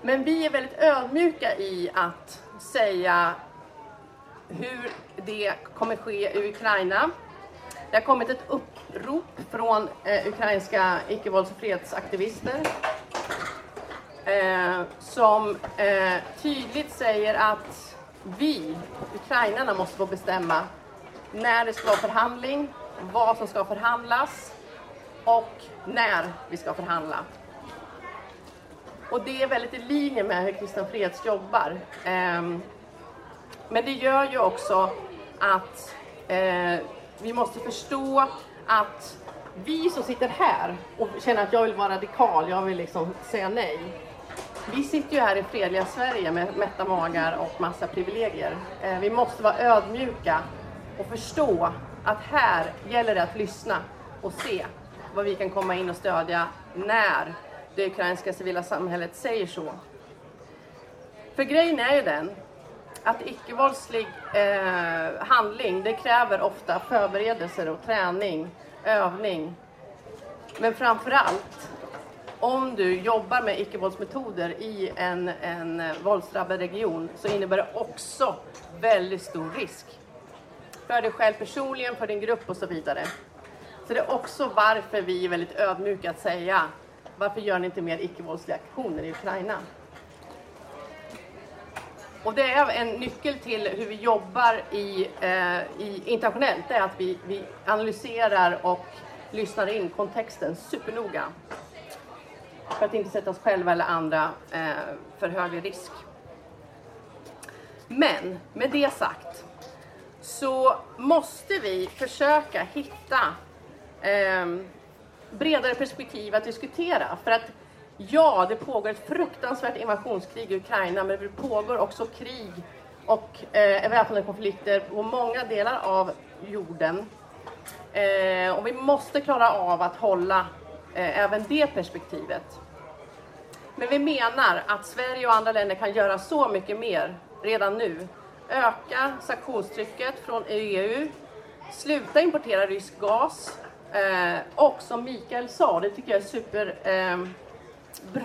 Men vi är väldigt ödmjuka i att säga hur det kommer ske i Ukraina. Det har kommit ett upprop från eh, ukrainska icke-vålds och fredsaktivister eh, som eh, tydligt säger att vi, ukrainarna, måste få bestämma när det ska vara förhandling, vad som ska förhandlas och när vi ska förhandla. Och det är väldigt i linje med hur Kristna Freds jobbar. Ehm, men det gör ju också att eh, vi måste förstå att vi som sitter här och känner att jag vill vara radikal, jag vill liksom säga nej. Vi sitter ju här i fredliga Sverige med mätta magar och massa privilegier. Eh, vi måste vara ödmjuka och förstå att här gäller det att lyssna och se vad vi kan komma in och stödja när det ukrainska civila samhället säger så. För grejen är ju den att icke-våldslig eh, handling, det kräver ofta förberedelser och träning, övning. Men framför allt, om du jobbar med icke-våldsmetoder i en, en eh, våldsdrabbad region så innebär det också väldigt stor risk. För dig själv personligen, för din grupp och så vidare. Så det är också varför vi är väldigt ödmjuka att säga varför gör ni inte mer icke-våldsliga aktioner i Ukraina? Och det är en nyckel till hur vi jobbar i, eh, i internationellt, det är att vi, vi analyserar och lyssnar in kontexten supernoga. För att inte sätta oss själva eller andra eh, för högre risk. Men med det sagt så måste vi försöka hitta eh, bredare perspektiv att diskutera. För att ja, det pågår ett fruktansvärt invasionskrig i Ukraina, men det pågår också krig och eh, väpnade konflikter på många delar av jorden. Eh, och vi måste klara av att hålla eh, även det perspektivet. Men vi menar att Sverige och andra länder kan göra så mycket mer redan nu. Öka sanktionstrycket från EU, sluta importera rysk gas, Eh, och som Mikael sa, det tycker jag är super eh,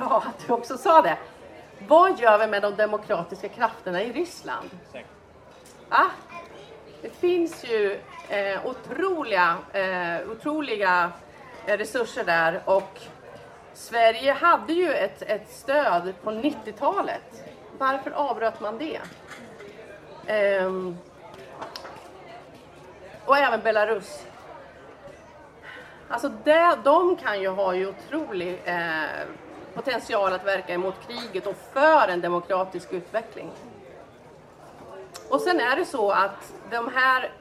(laughs) att du också sa det. Vad gör vi med de demokratiska krafterna i Ryssland? Ah, det finns ju eh, otroliga, eh, otroliga resurser där och Sverige hade ju ett, ett stöd på 90-talet. Varför avbröt man det? Ehm, och även Belarus. Alltså det, de kan ju ha ju otrolig eh, potential att verka emot kriget och för en demokratisk utveckling. Och sen är det så att de här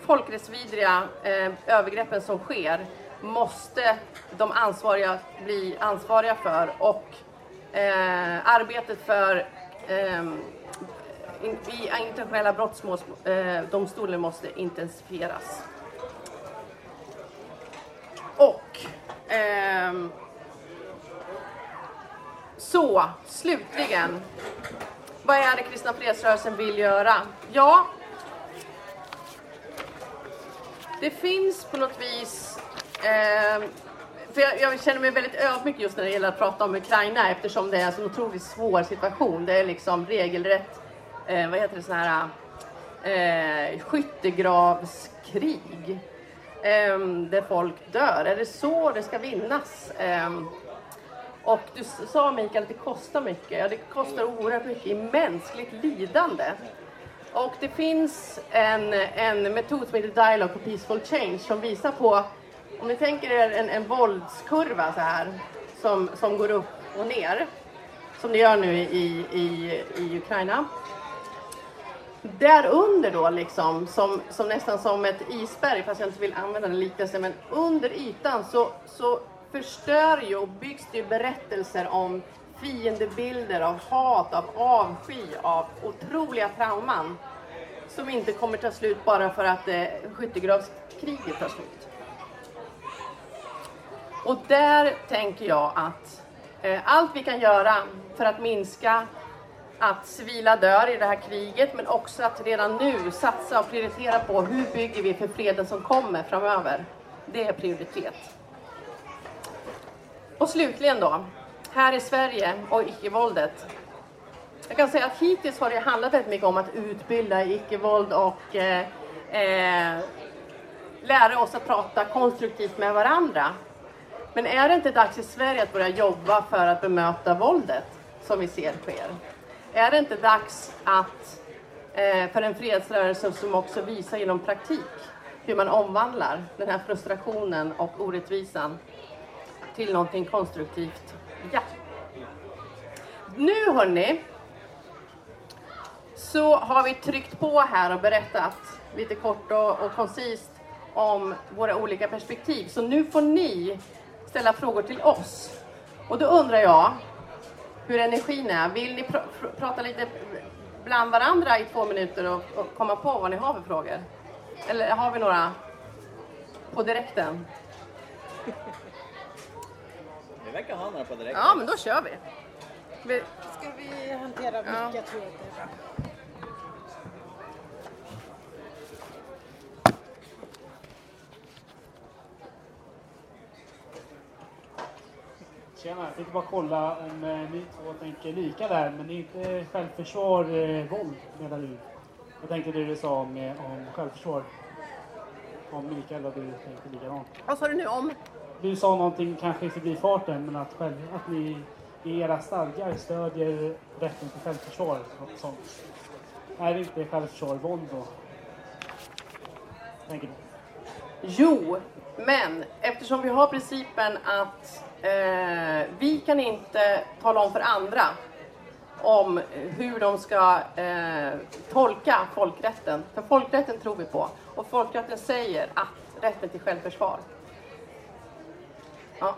folkrättsvidriga eh, övergreppen som sker måste de ansvariga bli ansvariga för och eh, arbetet för eh, i internationella brottmålsdomstolen eh, måste intensifieras. Och ehm, så, slutligen. Vad är det Kristna Fredsrörelsen vill göra? Ja, det finns på något vis eh, för jag, jag, känner mig väldigt ödmjuk just när det gäller att prata om Ukraina eftersom det är en så otroligt svår situation. Det är liksom regelrätt, eh, vad heter det, sån här eh, skyttegravskrig Ehm, där folk dör. Är det så det ska vinnas? Ehm, och du sa Mikael att det kostar mycket. Ja, det kostar oerhört mycket i mänskligt lidande. Och det finns en, en metod som heter Dialogue for Peaceful Change som visar på, om ni tänker er en, en våldskurva så här, som, som går upp och ner, som det gör nu i, i, i Ukraina där under då liksom, som, som nästan som ett isberg, fast jag inte vill använda den liknelsen, men under ytan så, så förstör ju och byggs det berättelser om fiendebilder, av hat, av avsky, av otroliga trauman som inte kommer ta slut bara för att eh, skyttegravskriget tar slut. Och där tänker jag att eh, allt vi kan göra för att minska att civila dör i det här kriget, men också att redan nu satsa och prioritera på hur bygger vi för freden som kommer framöver. Det är prioritet. Och slutligen då, här i Sverige och icke-våldet. Jag kan säga att hittills har det handlat väldigt mycket om att utbilda i icke-våld och eh, eh, lära oss att prata konstruktivt med varandra. Men är det inte dags i Sverige att börja jobba för att bemöta våldet som vi ser sker? Är det inte dags att eh, för en fredsrörelse som också visar genom praktik hur man omvandlar den här frustrationen och orättvisan till någonting konstruktivt? Ja. Nu hörni, så har vi tryckt på här och berättat lite kort och, och koncist om våra olika perspektiv. Så nu får ni ställa frågor till oss. Och då undrar jag hur energin är. Vill ni pr pr prata lite bland varandra i två minuter och, och, komma på vad ni har för frågor? Eller har vi några på direkten? (laughs) Vi verkar ha några på direkten. Ja, men då kör vi. vi... Ska vi hantera Ja. mycket tror jag det är bra. Tjena, jag tänkte bara kolla om eh, ni två tänker lika där, men inte självförsvar, eh, våld menar du? Jag tänkte det du sa om, eh, om självförsvar. Om Mikael och du tänkte likadant. Vad sa du nu om? Du sa någonting kanske i förbifarten, men att, själv, att ni i era stadgar stödjer rätten till självförsvar och sånt. Är det inte självförsvar våld då? Tänker du? Jo, men eftersom vi har principen att eh, vi kan inte tala om för andra om hur de ska eh, tolka folkrätten. För folkrätten tror vi på. Och folkrätten säger att rätten till självförsvar. Ja.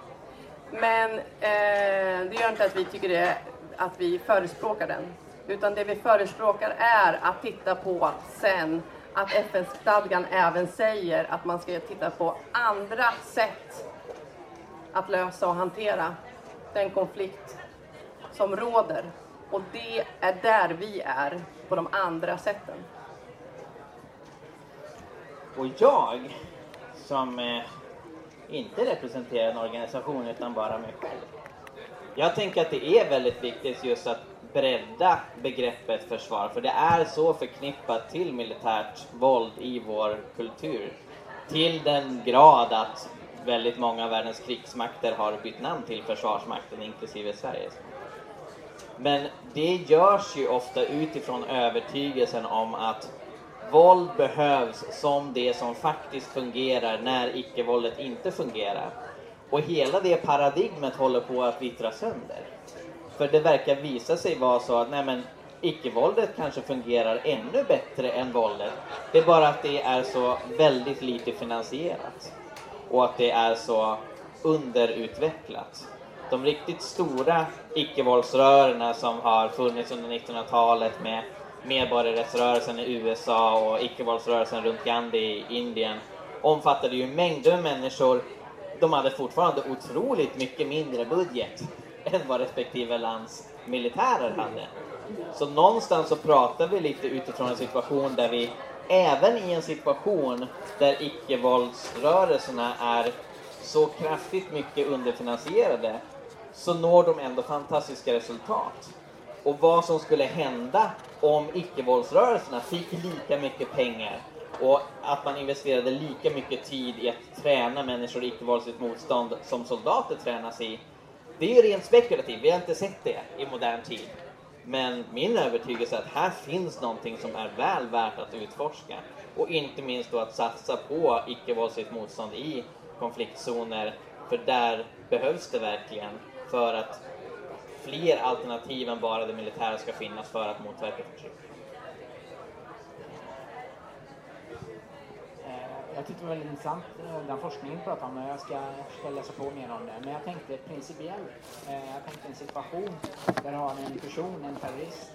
Men eh, det gör inte att vi tycker det, att vi förespråkar den. Utan det vi förespråkar är att titta på sen att FN-stadgan även säger att man ska titta på andra sätt att lösa och hantera den konflikt som råder. Och det är där vi är, på de andra sätten. Och jag, som eh, inte representerar en organisation utan bara mig själv. Jag tänker att det är väldigt viktigt just att bredda begreppet försvar, för det är så förknippat till militärt våld i vår kultur. Till den grad att väldigt många av världens krigsmakter har bytt namn till Försvarsmakten, inklusive Sveriges. Men det görs ju ofta utifrån övertygelsen om att våld behövs som det som faktiskt fungerar när icke-våldet inte fungerar. Och hela det paradigmet håller på att vittra sönder. För det verkar visa sig vara så att nej men, icke-våldet kanske fungerar ännu bättre än våldet. Det är bara att det är så väldigt lite finansierat. Och att det är så underutvecklat. De riktigt stora icke-våldsrörelserna som har funnits under 1900-talet med medborgarrättsrörelsen i USA och icke-våldsrörelsen runt Gandhi i Indien omfattade ju mängder med människor. De hade fortfarande otroligt mycket mindre budget än vad respektive lands militärer hade. Så någonstans så pratar vi lite utifrån en situation där vi, även i en situation där icke-våldsrörelserna är så kraftigt mycket underfinansierade, så når de ändå fantastiska resultat. Och vad som skulle hända om icke-våldsrörelserna fick lika mycket pengar och att man investerade lika mycket tid i att träna människor i icke-våldsligt motstånd som soldater tränas i. Det är ju rent spekulativt, vi har inte sett det i modern tid. Men min övertygelse är att här finns någonting som är väl värt att utforska. Och inte minst då att satsa på icke-våldsligt motstånd i konfliktzoner. För där behövs det verkligen för att fler alternativ än bara det militära ska finnas för att motverka förtryck. Eh, jag tyckte det var väldigt intressant, eh, den forskningen du pratade om, och jag ska försöka läsa på mer om det. Men jag tänkte principiellt, eh, jag tänkte en situation där du har en person, en terrorist,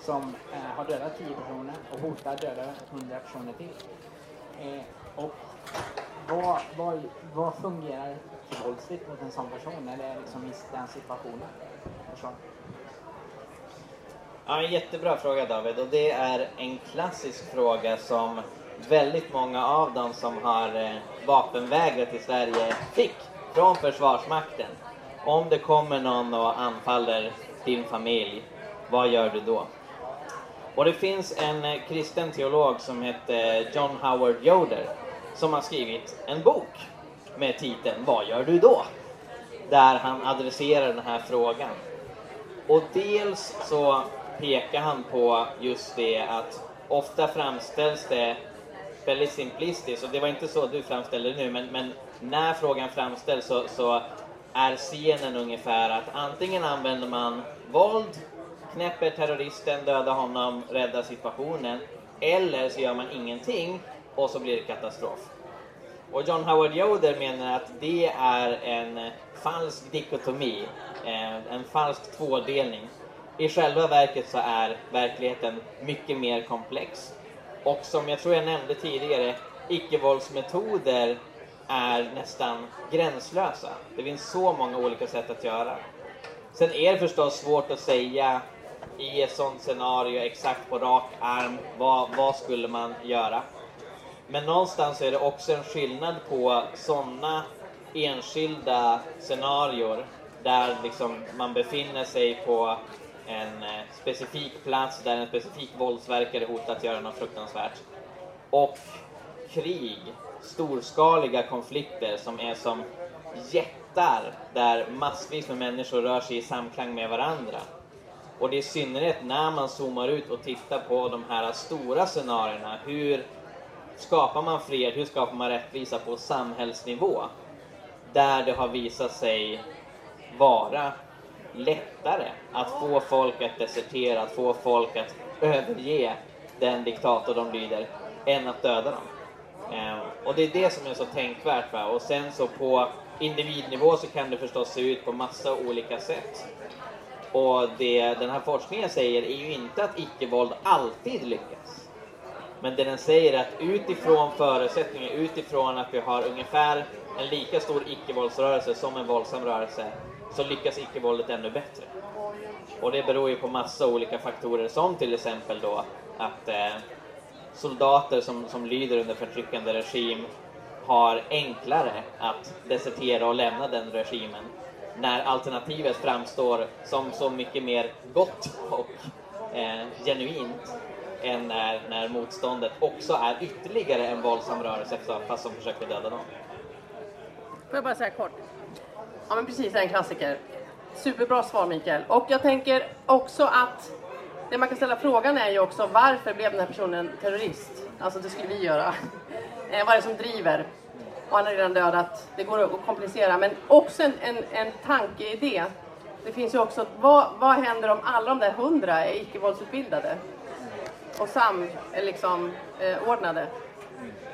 som eh, har dödat 10 personer och hotar döda 100 personer till. Eh, och vad, vad, vad fungerar våldsligt mot en sån person när det är liksom i den situationen? Ja, en jättebra fråga David och det är en klassisk fråga som väldigt många av dem som har eh, vapenvägrat i Sverige fick från Försvarsmakten. Om det kommer någon och anfaller din familj, vad gör du då? Och det finns en eh, kristen teolog som heter John Howard Yoder som har skrivit en bok med titeln Vad gör du då? Där han adresserar den här frågan. Och dels så pekar han på just det att ofta framställs det väldigt simplistiskt och det var inte så du framställde det nu men, men när frågan framställs så, så är scenen ungefär att antingen använder man våld, knäpper terroristen, dödar honom, räddar situationen eller så gör man ingenting och så blir det katastrof. Och John Howard Yoder menar att det är en falsk dikotomi, eh, en falsk tvådelning. I själva verket så är verkligheten mycket mer komplex. Och som jag tror jag nämnde tidigare, icke-våldsmetoder är nästan gränslösa. Det finns så många olika sätt att göra. Sen är det förstås svårt att säga i ett sånt scenario exakt på rak arm, vad, vad skulle man göra? Men någonstans är det också en skillnad på sådana enskilda scenarier där liksom man befinner sig på en eh, specifik plats där en specifik våldsverkare hotar att göra något fruktansvärt. Och krig, storskaliga konflikter som är som jättar där massvis med människor rör sig i samklang med varandra. Och det är i synnerhet när man zoomar ut och tittar på de här stora scenarierna, hur skapar man fred, hur skapar man rättvisa på samhällsnivå? Där det har visat sig vara lättare att få folk att desertera, att få folk att överge den diktator de lyder, än att döda dem. Eh, och det är det som är så tänkvärt. Va? Och sen så på individnivå så kan det förstås se ut på massa olika sätt. Och det den här forskningen säger är ju inte att icke-våld alltid lyckas. Men det den säger är att utifrån förutsättningar, utifrån att vi har ungefär en lika stor icke-våldsrörelse som en våldsam rörelse, så lyckas icke-våldet ännu bättre. Och det beror ju på massa olika faktorer som till exempel då att eh, soldater som, som lyder under förtryckande regim har enklare att desertera och lämna den regimen när alternativet framstår som så mycket mer gott och eh, genuint än när, när motståndet också är ytterligare en våldsam rörelse fast som försöker döda dem. Får jag bara säga kort? Ja men precis, det är en klassiker. Superbra svar Mikael. Och jag tänker också att det man kan ställa frågan är ju också varför blev den här personen terrorist? Alltså det skulle vi göra. (laughs) Eh, vad är det som driver? Och han har redan dödat. Det går att komplicera. Men också en, en, en tankeidé. Det finns ju också, vad, vad händer om alla de där hundra är icke-våldsutbildade? Och sam, eh, liksom, eh, ordnade?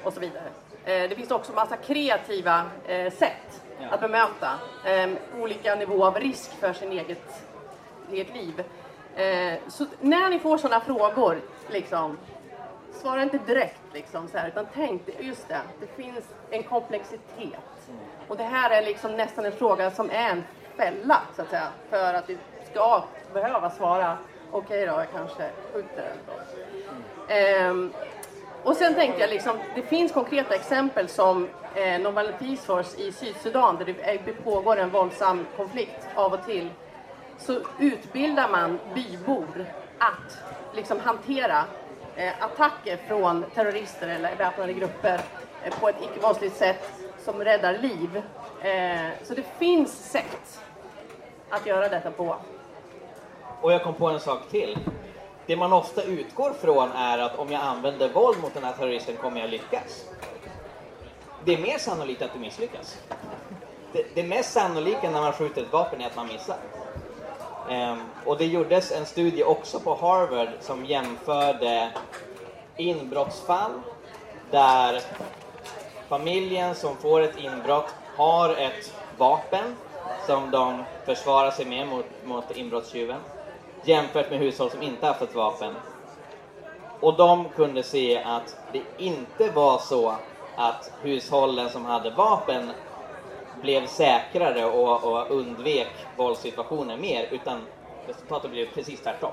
Och så vidare. Eh, det finns också massa kreativa eh, sätt att bemöta eh, olika nivå av risk för sin eget, eget liv. Eh, så när ni får sådana frågor, liksom, svara inte direkt liksom, så här, utan tänk, just det, det finns en komplexitet. Och det här är liksom nästan en fråga som är en fälla, så att säga, för att vi ska behöva svara okej då, jag kanske skjuter den. då." Ehm, och sen tänkte jag liksom, det finns konkreta exempel som eh, Normal Peace Force i Sydsudan där det det pågår en våldsam konflikt av och till. Så utbildar man bybor att liksom hantera eh, attacker från terrorister eller väpnade grupper eh, på ett icke-våldsligt sätt som räddar liv. Eh, så det finns sätt att göra detta på. Och jag kom på en sak till. Det man ofta utgår från är att om jag använder våld mot den här terroristen kommer jag lyckas. Det är mer sannolikt att du misslyckas. Det, det mest sannolika när man skjuter ett vapen är att man missar. Um, och det gjordes en studie också på Harvard som jämförde inbrottsfall där familjen som får ett inbrott har ett vapen som de försvarar sig med mot, mot inbrottstjuven jämfört med hushåll som inte haft ett vapen. Och de kunde se att det inte var så att hushållen som hade vapen blev säkrare och, och undvek våldssituationer mer, utan resultatet blev precis tvärtom.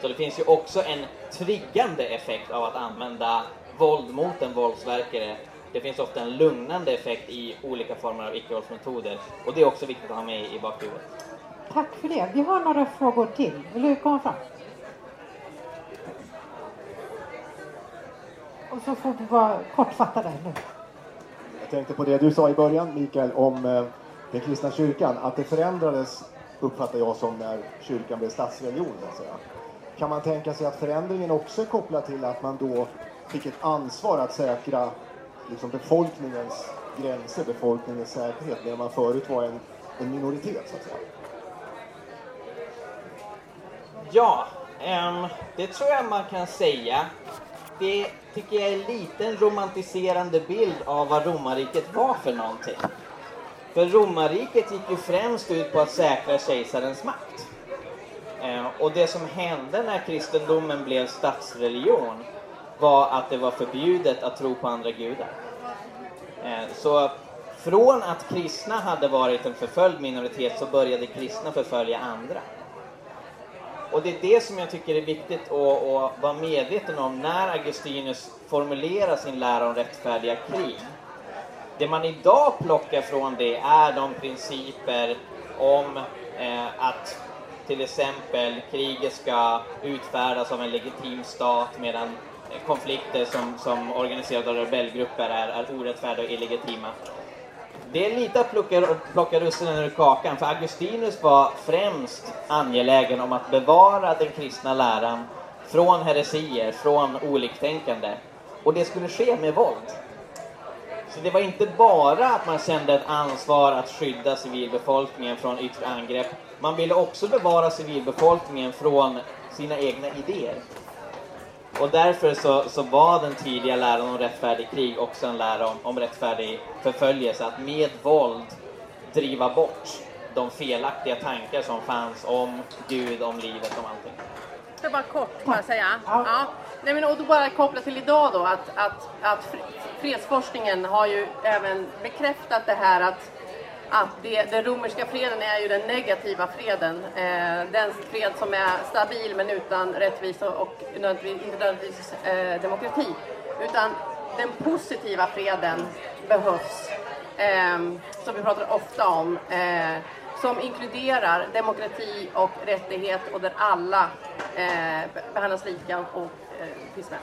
Så det finns ju också en triggande effekt av att använda våld mot en våldsverkare. Det finns ofta en lugnande effekt i olika former av icke-våldsmetoder och det är också viktigt att ha med i bakhuvudet. Tack för det. Vi har några frågor till. Vill du komma fram? Och så får du vara kortfattade nu. Jag tänkte på det du sa i början, Mikael, om eh, den kristna kyrkan. Att det förändrades, uppfattar jag som, när kyrkan blev statsreligion. Så att säga. Kan man tänka sig att förändringen också är kopplad till att man då fick ett ansvar att säkra liksom, befolkningens gränser, befolkningens säkerhet, medan man förut var en, en minoritet, så att säga? Ja, um, det tror jag man kan säga. Det tycker jag är en liten romantiserande bild av vad romarriket var för någonting. För romarriket gick ju främst ut på att säkra kejsarens makt. Och det som hände när kristendomen blev statsreligion var att det var förbjudet att tro på andra gudar. Så från att kristna hade varit en förföljd minoritet så började kristna förfölja andra. Och det är det som jag tycker är viktigt att, att vara medveten om när Augustinus formulerar sin lära om rättfärdiga krig. Det man idag plockar från det är de principer om eh, att till exempel kriget ska utfärdas av en legitim stat medan konflikter som, som organiserade av rebellgrupper är, är orättfärdiga och illegitima. Det är lite att plocka, plocka russinen ur kakan, för Augustinus var främst angelägen om att bevara den kristna läran från heresier, från oliktänkande. Och det skulle ske med våld. Så det var inte bara att man kände ett ansvar att skydda civilbefolkningen från yttre angrepp. Man ville också bevara civilbefolkningen från sina egna idéer. Och därför så, så var den tidiga läran om rättfärdig krig också en lära om, om rättfärdig förföljelse, att med våld driva bort de felaktiga tankar som fanns om Gud, om livet, om allting. Jag bara kort bara säga. Ja. Nej, men, och då bara koppla till idag då att, att, att fredsforskningen har ju även bekräftat det här att att det, den romerska freden är ju den negativa freden. Eh, den fred som är stabil men utan rättvisa och nödvändigtvis, inte nödvändigtvis eh, demokrati. Utan den positiva freden behövs, eh, som vi pratar ofta om, eh, som inkluderar demokrati och rättighet och där alla eh, behandlas lika och eh, finns med.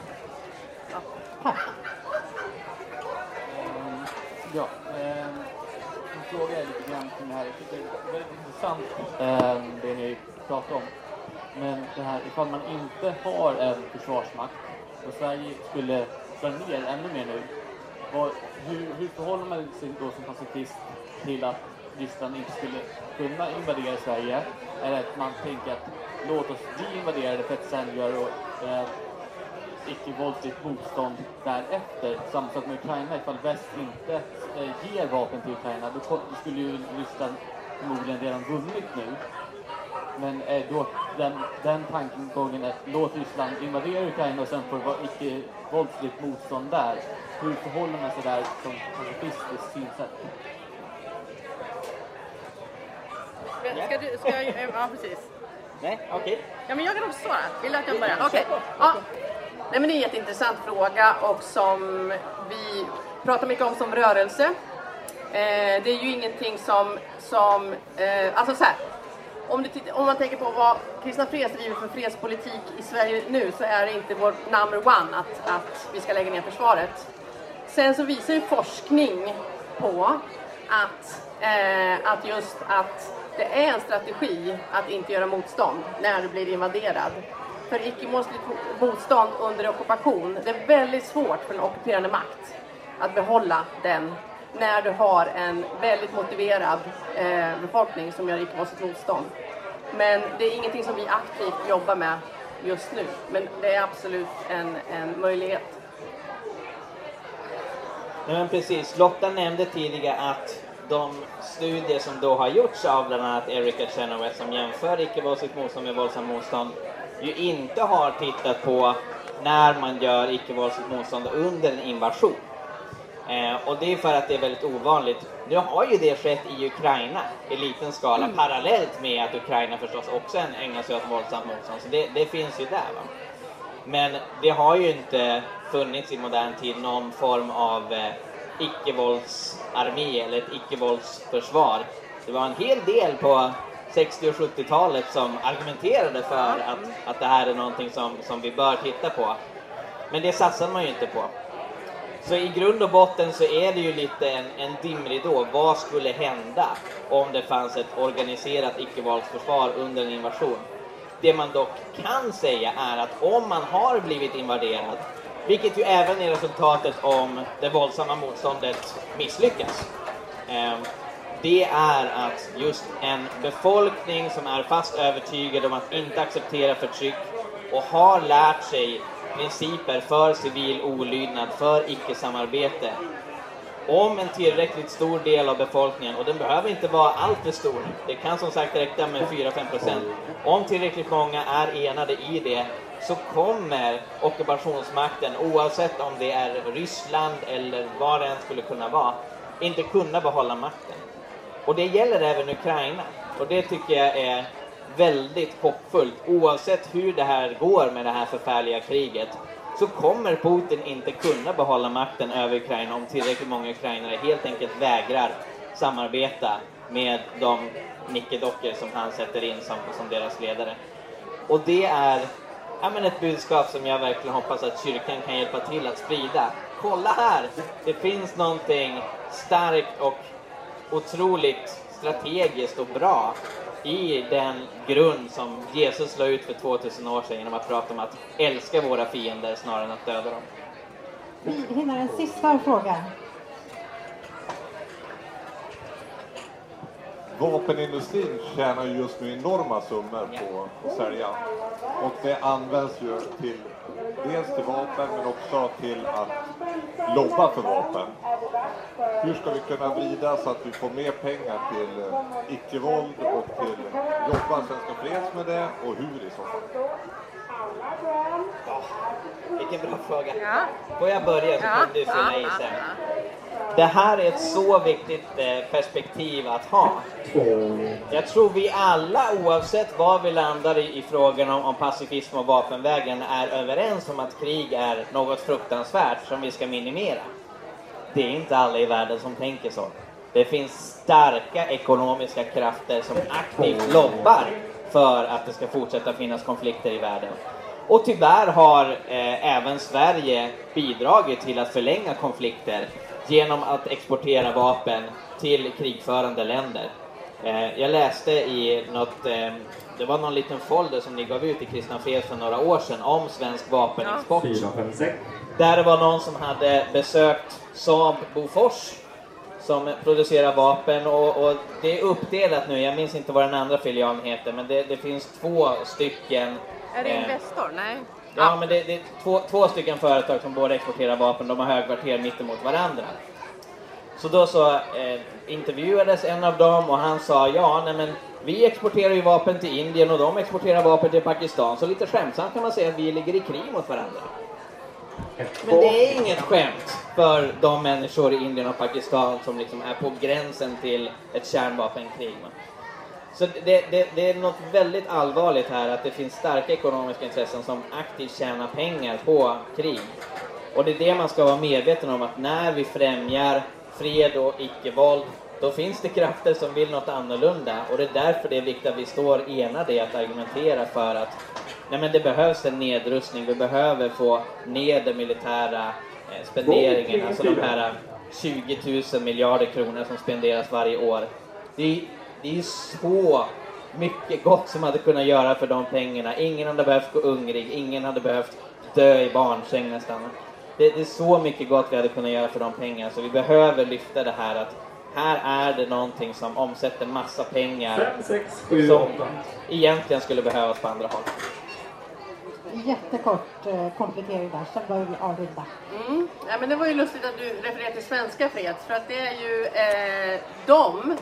Ja. Ja, ehm, eh, fråga är lite grann kring det här. Jag tycker det är väldigt intressant eh, det ni pratar om. Men det här ifall man inte har en försvarsmakt och Sverige skulle dra ner ännu mer nu. Vad, hur, hur förhåller man sig då som pacifist till att Ryssland inte skulle kunna invadera Sverige? Eller att man tänker att låt oss bli invaderade för att sen göra eh, icke-våldsligt motstånd därefter. Samma sak med Ukraina, ifall väst inte eh, ger vapen till Ukraina då skulle ju Ryssland förmodligen redan vunnit nu. Men eh, då, den, den tankegången att låt Ryssland invadera Ukraina och sen får det vara icke-våldsligt motstånd där. Hur förhåller man sig där som pacifistiskt synsätt? Ska du, ska jag, ja precis. Nej, okej. Okay. Ja men jag kan också svara. Vill du att jag börjar? Okej. Okay. Ja. Nej, men det är en jätteintressant fråga och som vi pratar mycket om som rörelse. Eh, det är ju ingenting som, som eh, alltså så här, om, det, om, man tänker på vad Kristna Freds driver för fredspolitik i Sverige nu så är det inte vår number one att, att vi ska lägga ner försvaret. Sen så visar ju forskning på att, eh, att just att det är en strategi att inte göra motstånd när du blir invaderad för icke-muslimskt motstånd under ockupation. Det är väldigt svårt för en ockuperande makt att behålla den när du har en väldigt motiverad eh, befolkning som gör icke-mänskligt motstånd. Men det är ingenting som vi aktivt jobbar med just nu. Men det är absolut en, en möjlighet. Nej, men precis. Lotta nämnde tidigare att de studier som då har gjorts av bland annat Erika Chenoweth som jämför icke-våldsligt motstånd med våldsamt motstånd ju inte har tittat på när man gör icke-våldsligt motstånd under en invasion. Eh, och det är för att det är väldigt ovanligt. Nu har ju det skett i Ukraina i liten skala Mm. parallellt med att Ukraina förstås också ägnar sig åt våldsamt motstånd. Så det, det finns ju där. Va? Men det har ju inte funnits i modern tid någon form av eh, icke-våldsarmé eller ett icke-våldsförsvar. Det var en hel del på 60 och 70-talet som argumenterade för att, att det här är någonting som, som vi bör titta på. Men det satsade man ju inte på. Så i grund och botten så är det ju lite en, en dimridå. Vad skulle hända om det fanns ett organiserat icke-våldsförsvar under en invasion? Det man dock kan säga är att om man har blivit invaderad, vilket ju även är resultatet om det våldsamma motståndet misslyckas, eh, det är att just en befolkning som är fast övertygad om att inte acceptera förtryck och har lärt sig principer för civil olydnad, för icke-samarbete. Om en tillräckligt stor del av befolkningen, och den behöver inte vara alltför stor, det kan som sagt räcka med 4-5 procent. Om tillräckligt många är enade i det så kommer ockupationsmakten, oavsett om det är Ryssland eller vad det än skulle kunna vara, inte kunna behålla makten. Och det gäller även Ukraina. Och det tycker jag är väldigt hoppfullt. Oavsett hur det här går med det här förfärliga kriget så kommer Putin inte kunna behålla makten över Ukraina om tillräckligt många ukrainare helt enkelt vägrar samarbeta med de nickedockor som han sätter in som, som deras ledare. Och det är ja, men ett budskap som jag verkligen hoppas att kyrkan kan hjälpa till att sprida. Kolla här! Det finns någonting starkt och otroligt strategiskt och bra i den grund som Jesus la ut för 2000 år sedan genom att prata om att älska våra fiender snarare än att döda dem. Vi hinner en sista fråga. Vapenindustrin tjänar ju just nu enorma summor på att sälja. Och det används ju till dels till vapen men också till att lobba för vapen. Hur ska vi kunna vrida så att vi får mer pengar till icke-våld och till jobba Svenska Freds med det och hur i så fall? Vilken bra fråga. Ja. Får jag börja så Ja, kan du fylla i sen. Det här är ett så viktigt eh, perspektiv att ha. Jag tror vi alla, oavsett var vi landar i, i frågan om, om pacifism och vapenvägen, är överens om att krig är något fruktansvärt som vi ska minimera. Det är inte alla i världen som tänker så. Det finns starka ekonomiska krafter som aktivt lobbar för att det ska fortsätta finnas konflikter i världen. Och tyvärr har eh, även Sverige bidragit till att förlänga konflikter genom att exportera vapen till krigförande länder. Eh, jag läste i något, eh, det var någon liten folder som ni gav ut i Kristna Fred för några år sedan om svensk vapenexport. Där det var någon som hade besökt Saab Bofors som producerar vapen och, och det är uppdelat nu, jag minns inte vad den andra filialen heter, men det, det finns två stycken Är det eh, Investor? Nej. Ja, men det, det är två, två stycken företag som båda exporterar vapen, de har högkvarter mittemot varandra. Så då så eh, intervjuades en av dem och han sa ja, nej men vi exporterar ju vapen till Indien och de exporterar vapen till Pakistan, så lite skämtsamt kan man säga att vi ligger i krig mot varandra. Men det är inget skämt för de människor i Indien och Pakistan som liksom är på gränsen till ett kärnvapenkrig. va. Så det, det, det är något väldigt allvarligt här att det finns starka ekonomiska intressen som aktivt tjänar pengar på krig. Och det är det man ska vara medveten om att när vi främjar fred och icke-våld då finns det krafter som vill något annorlunda och det är därför det är viktigt att vi står enade i att argumentera för att nej men det behövs en nedrustning, vi behöver få ner den militära eh, spenderingen, alltså de här 20 000 miljarder kronor som spenderas varje år. Det det är så mycket gott som hade kunnat göra för de pengarna. Ingen hade behövt gå hungrig, ingen hade behövt dö i barnsäng nästan. Det, det är så mycket gott vi hade kunnat göra för de pengarna så vi behöver lyfta det här att här är det någonting som omsätter massa pengar Fem, sex, sju, som åtta. egentligen skulle behövas på andra håll. jättekort eh, komplettering där, sen börjar vi avrunda. Mm. Ja, men det var ju lustigt att du refererade till Svenska Freds för att det är ju eh, de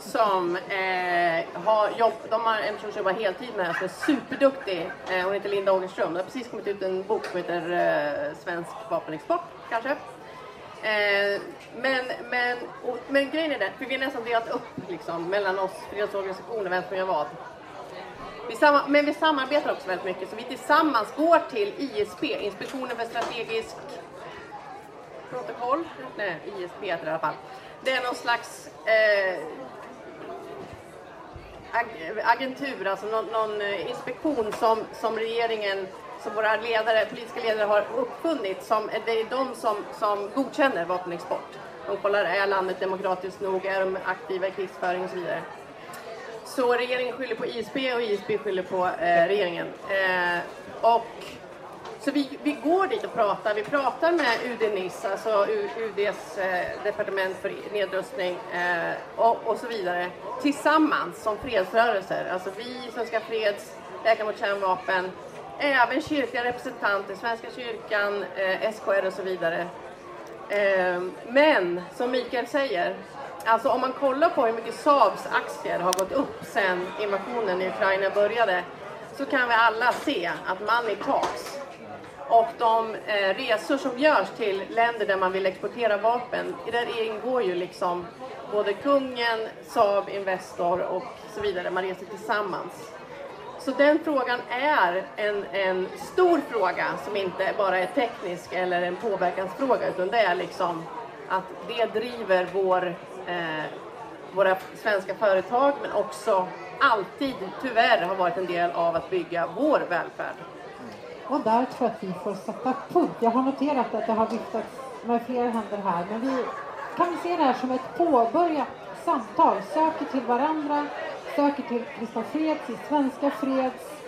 som eh, har jobb, de har en person som jobbar heltid med det här som är superduktig. Eh, hon heter Linda Ågerström. Det har precis kommit ut en bok som heter eh, Svensk vapenexport kanske. Eh, men, men, och, men grejen är den, för vi har nästan delat upp liksom, mellan oss fredsorganisationer, vem som gör vad. Vi samma, men vi samarbetar också väldigt mycket, så vi tillsammans går till ISP, Inspektionen för strategisk protokoll. Nej, ISP heter det i alla fall. Det är någon slags eh, agentur, alltså någon, någon eh, inspektion som, som regeringen, som våra ledare, politiska ledare har uppfunnit. Som, eh, det är de som, som godkänner vapenexport. De kollar, är landet demokratiskt nog, är de aktiva i krigsföring och så vidare. Så regeringen skyller på ISP och ISP skyller på eh, regeringen. Eh, och så vi, vi går dit och pratar. Vi pratar med UD-NIS, alltså UDs eh, departement för nedrustning eh, och, och så vidare. Tillsammans som fredsrörelser. Alltså vi, Svenska Freds, Läkare mot kärnvapen, även kyrkliga representanter, Svenska kyrkan, eh, SKR och så vidare. Eh, men som Mikael säger, alltså om man kollar på hur mycket Saabs aktier har gått upp sedan invasionen i Ukraina började så kan vi alla se att money talks. Och de eh, resor som görs till länder där man vill exportera vapen, där ingår ju liksom både kungen, Saab, Investor och så vidare. Man reser tillsammans. Så den frågan är en, en stor fråga som inte bara är teknisk eller en påverkansfråga utan det är liksom att det driver vår, eh, våra svenska företag men också alltid tyvärr har varit en del av att bygga vår välfärd. Och där tror jag att vi får sätta punkt. Jag har noterat att det har viftats med flera händer här, men vi kan se det här som ett påbörjat samtal. Söker till varandra, söker till Kristna Freds, till Svenska Freds,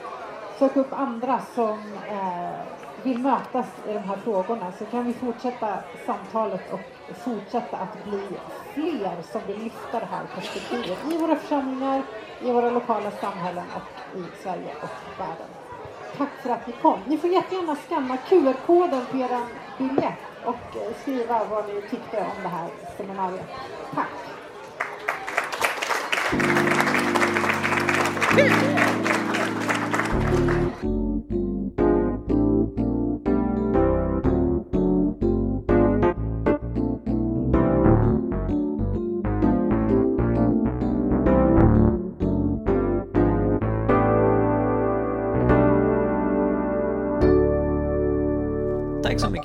Sök upp andra som eh, vill mötas i de här frågorna så kan vi fortsätta samtalet och fortsätta att bli fler som vill lyfta det här perspektivet i våra församlingar, i våra lokala samhällen och i Sverige och världen. Tack för att ni kom. Ni får jättegärna skanna QR-koden på er biljett och eh, skriva vad ni tyckte om det här seminariet. Tack!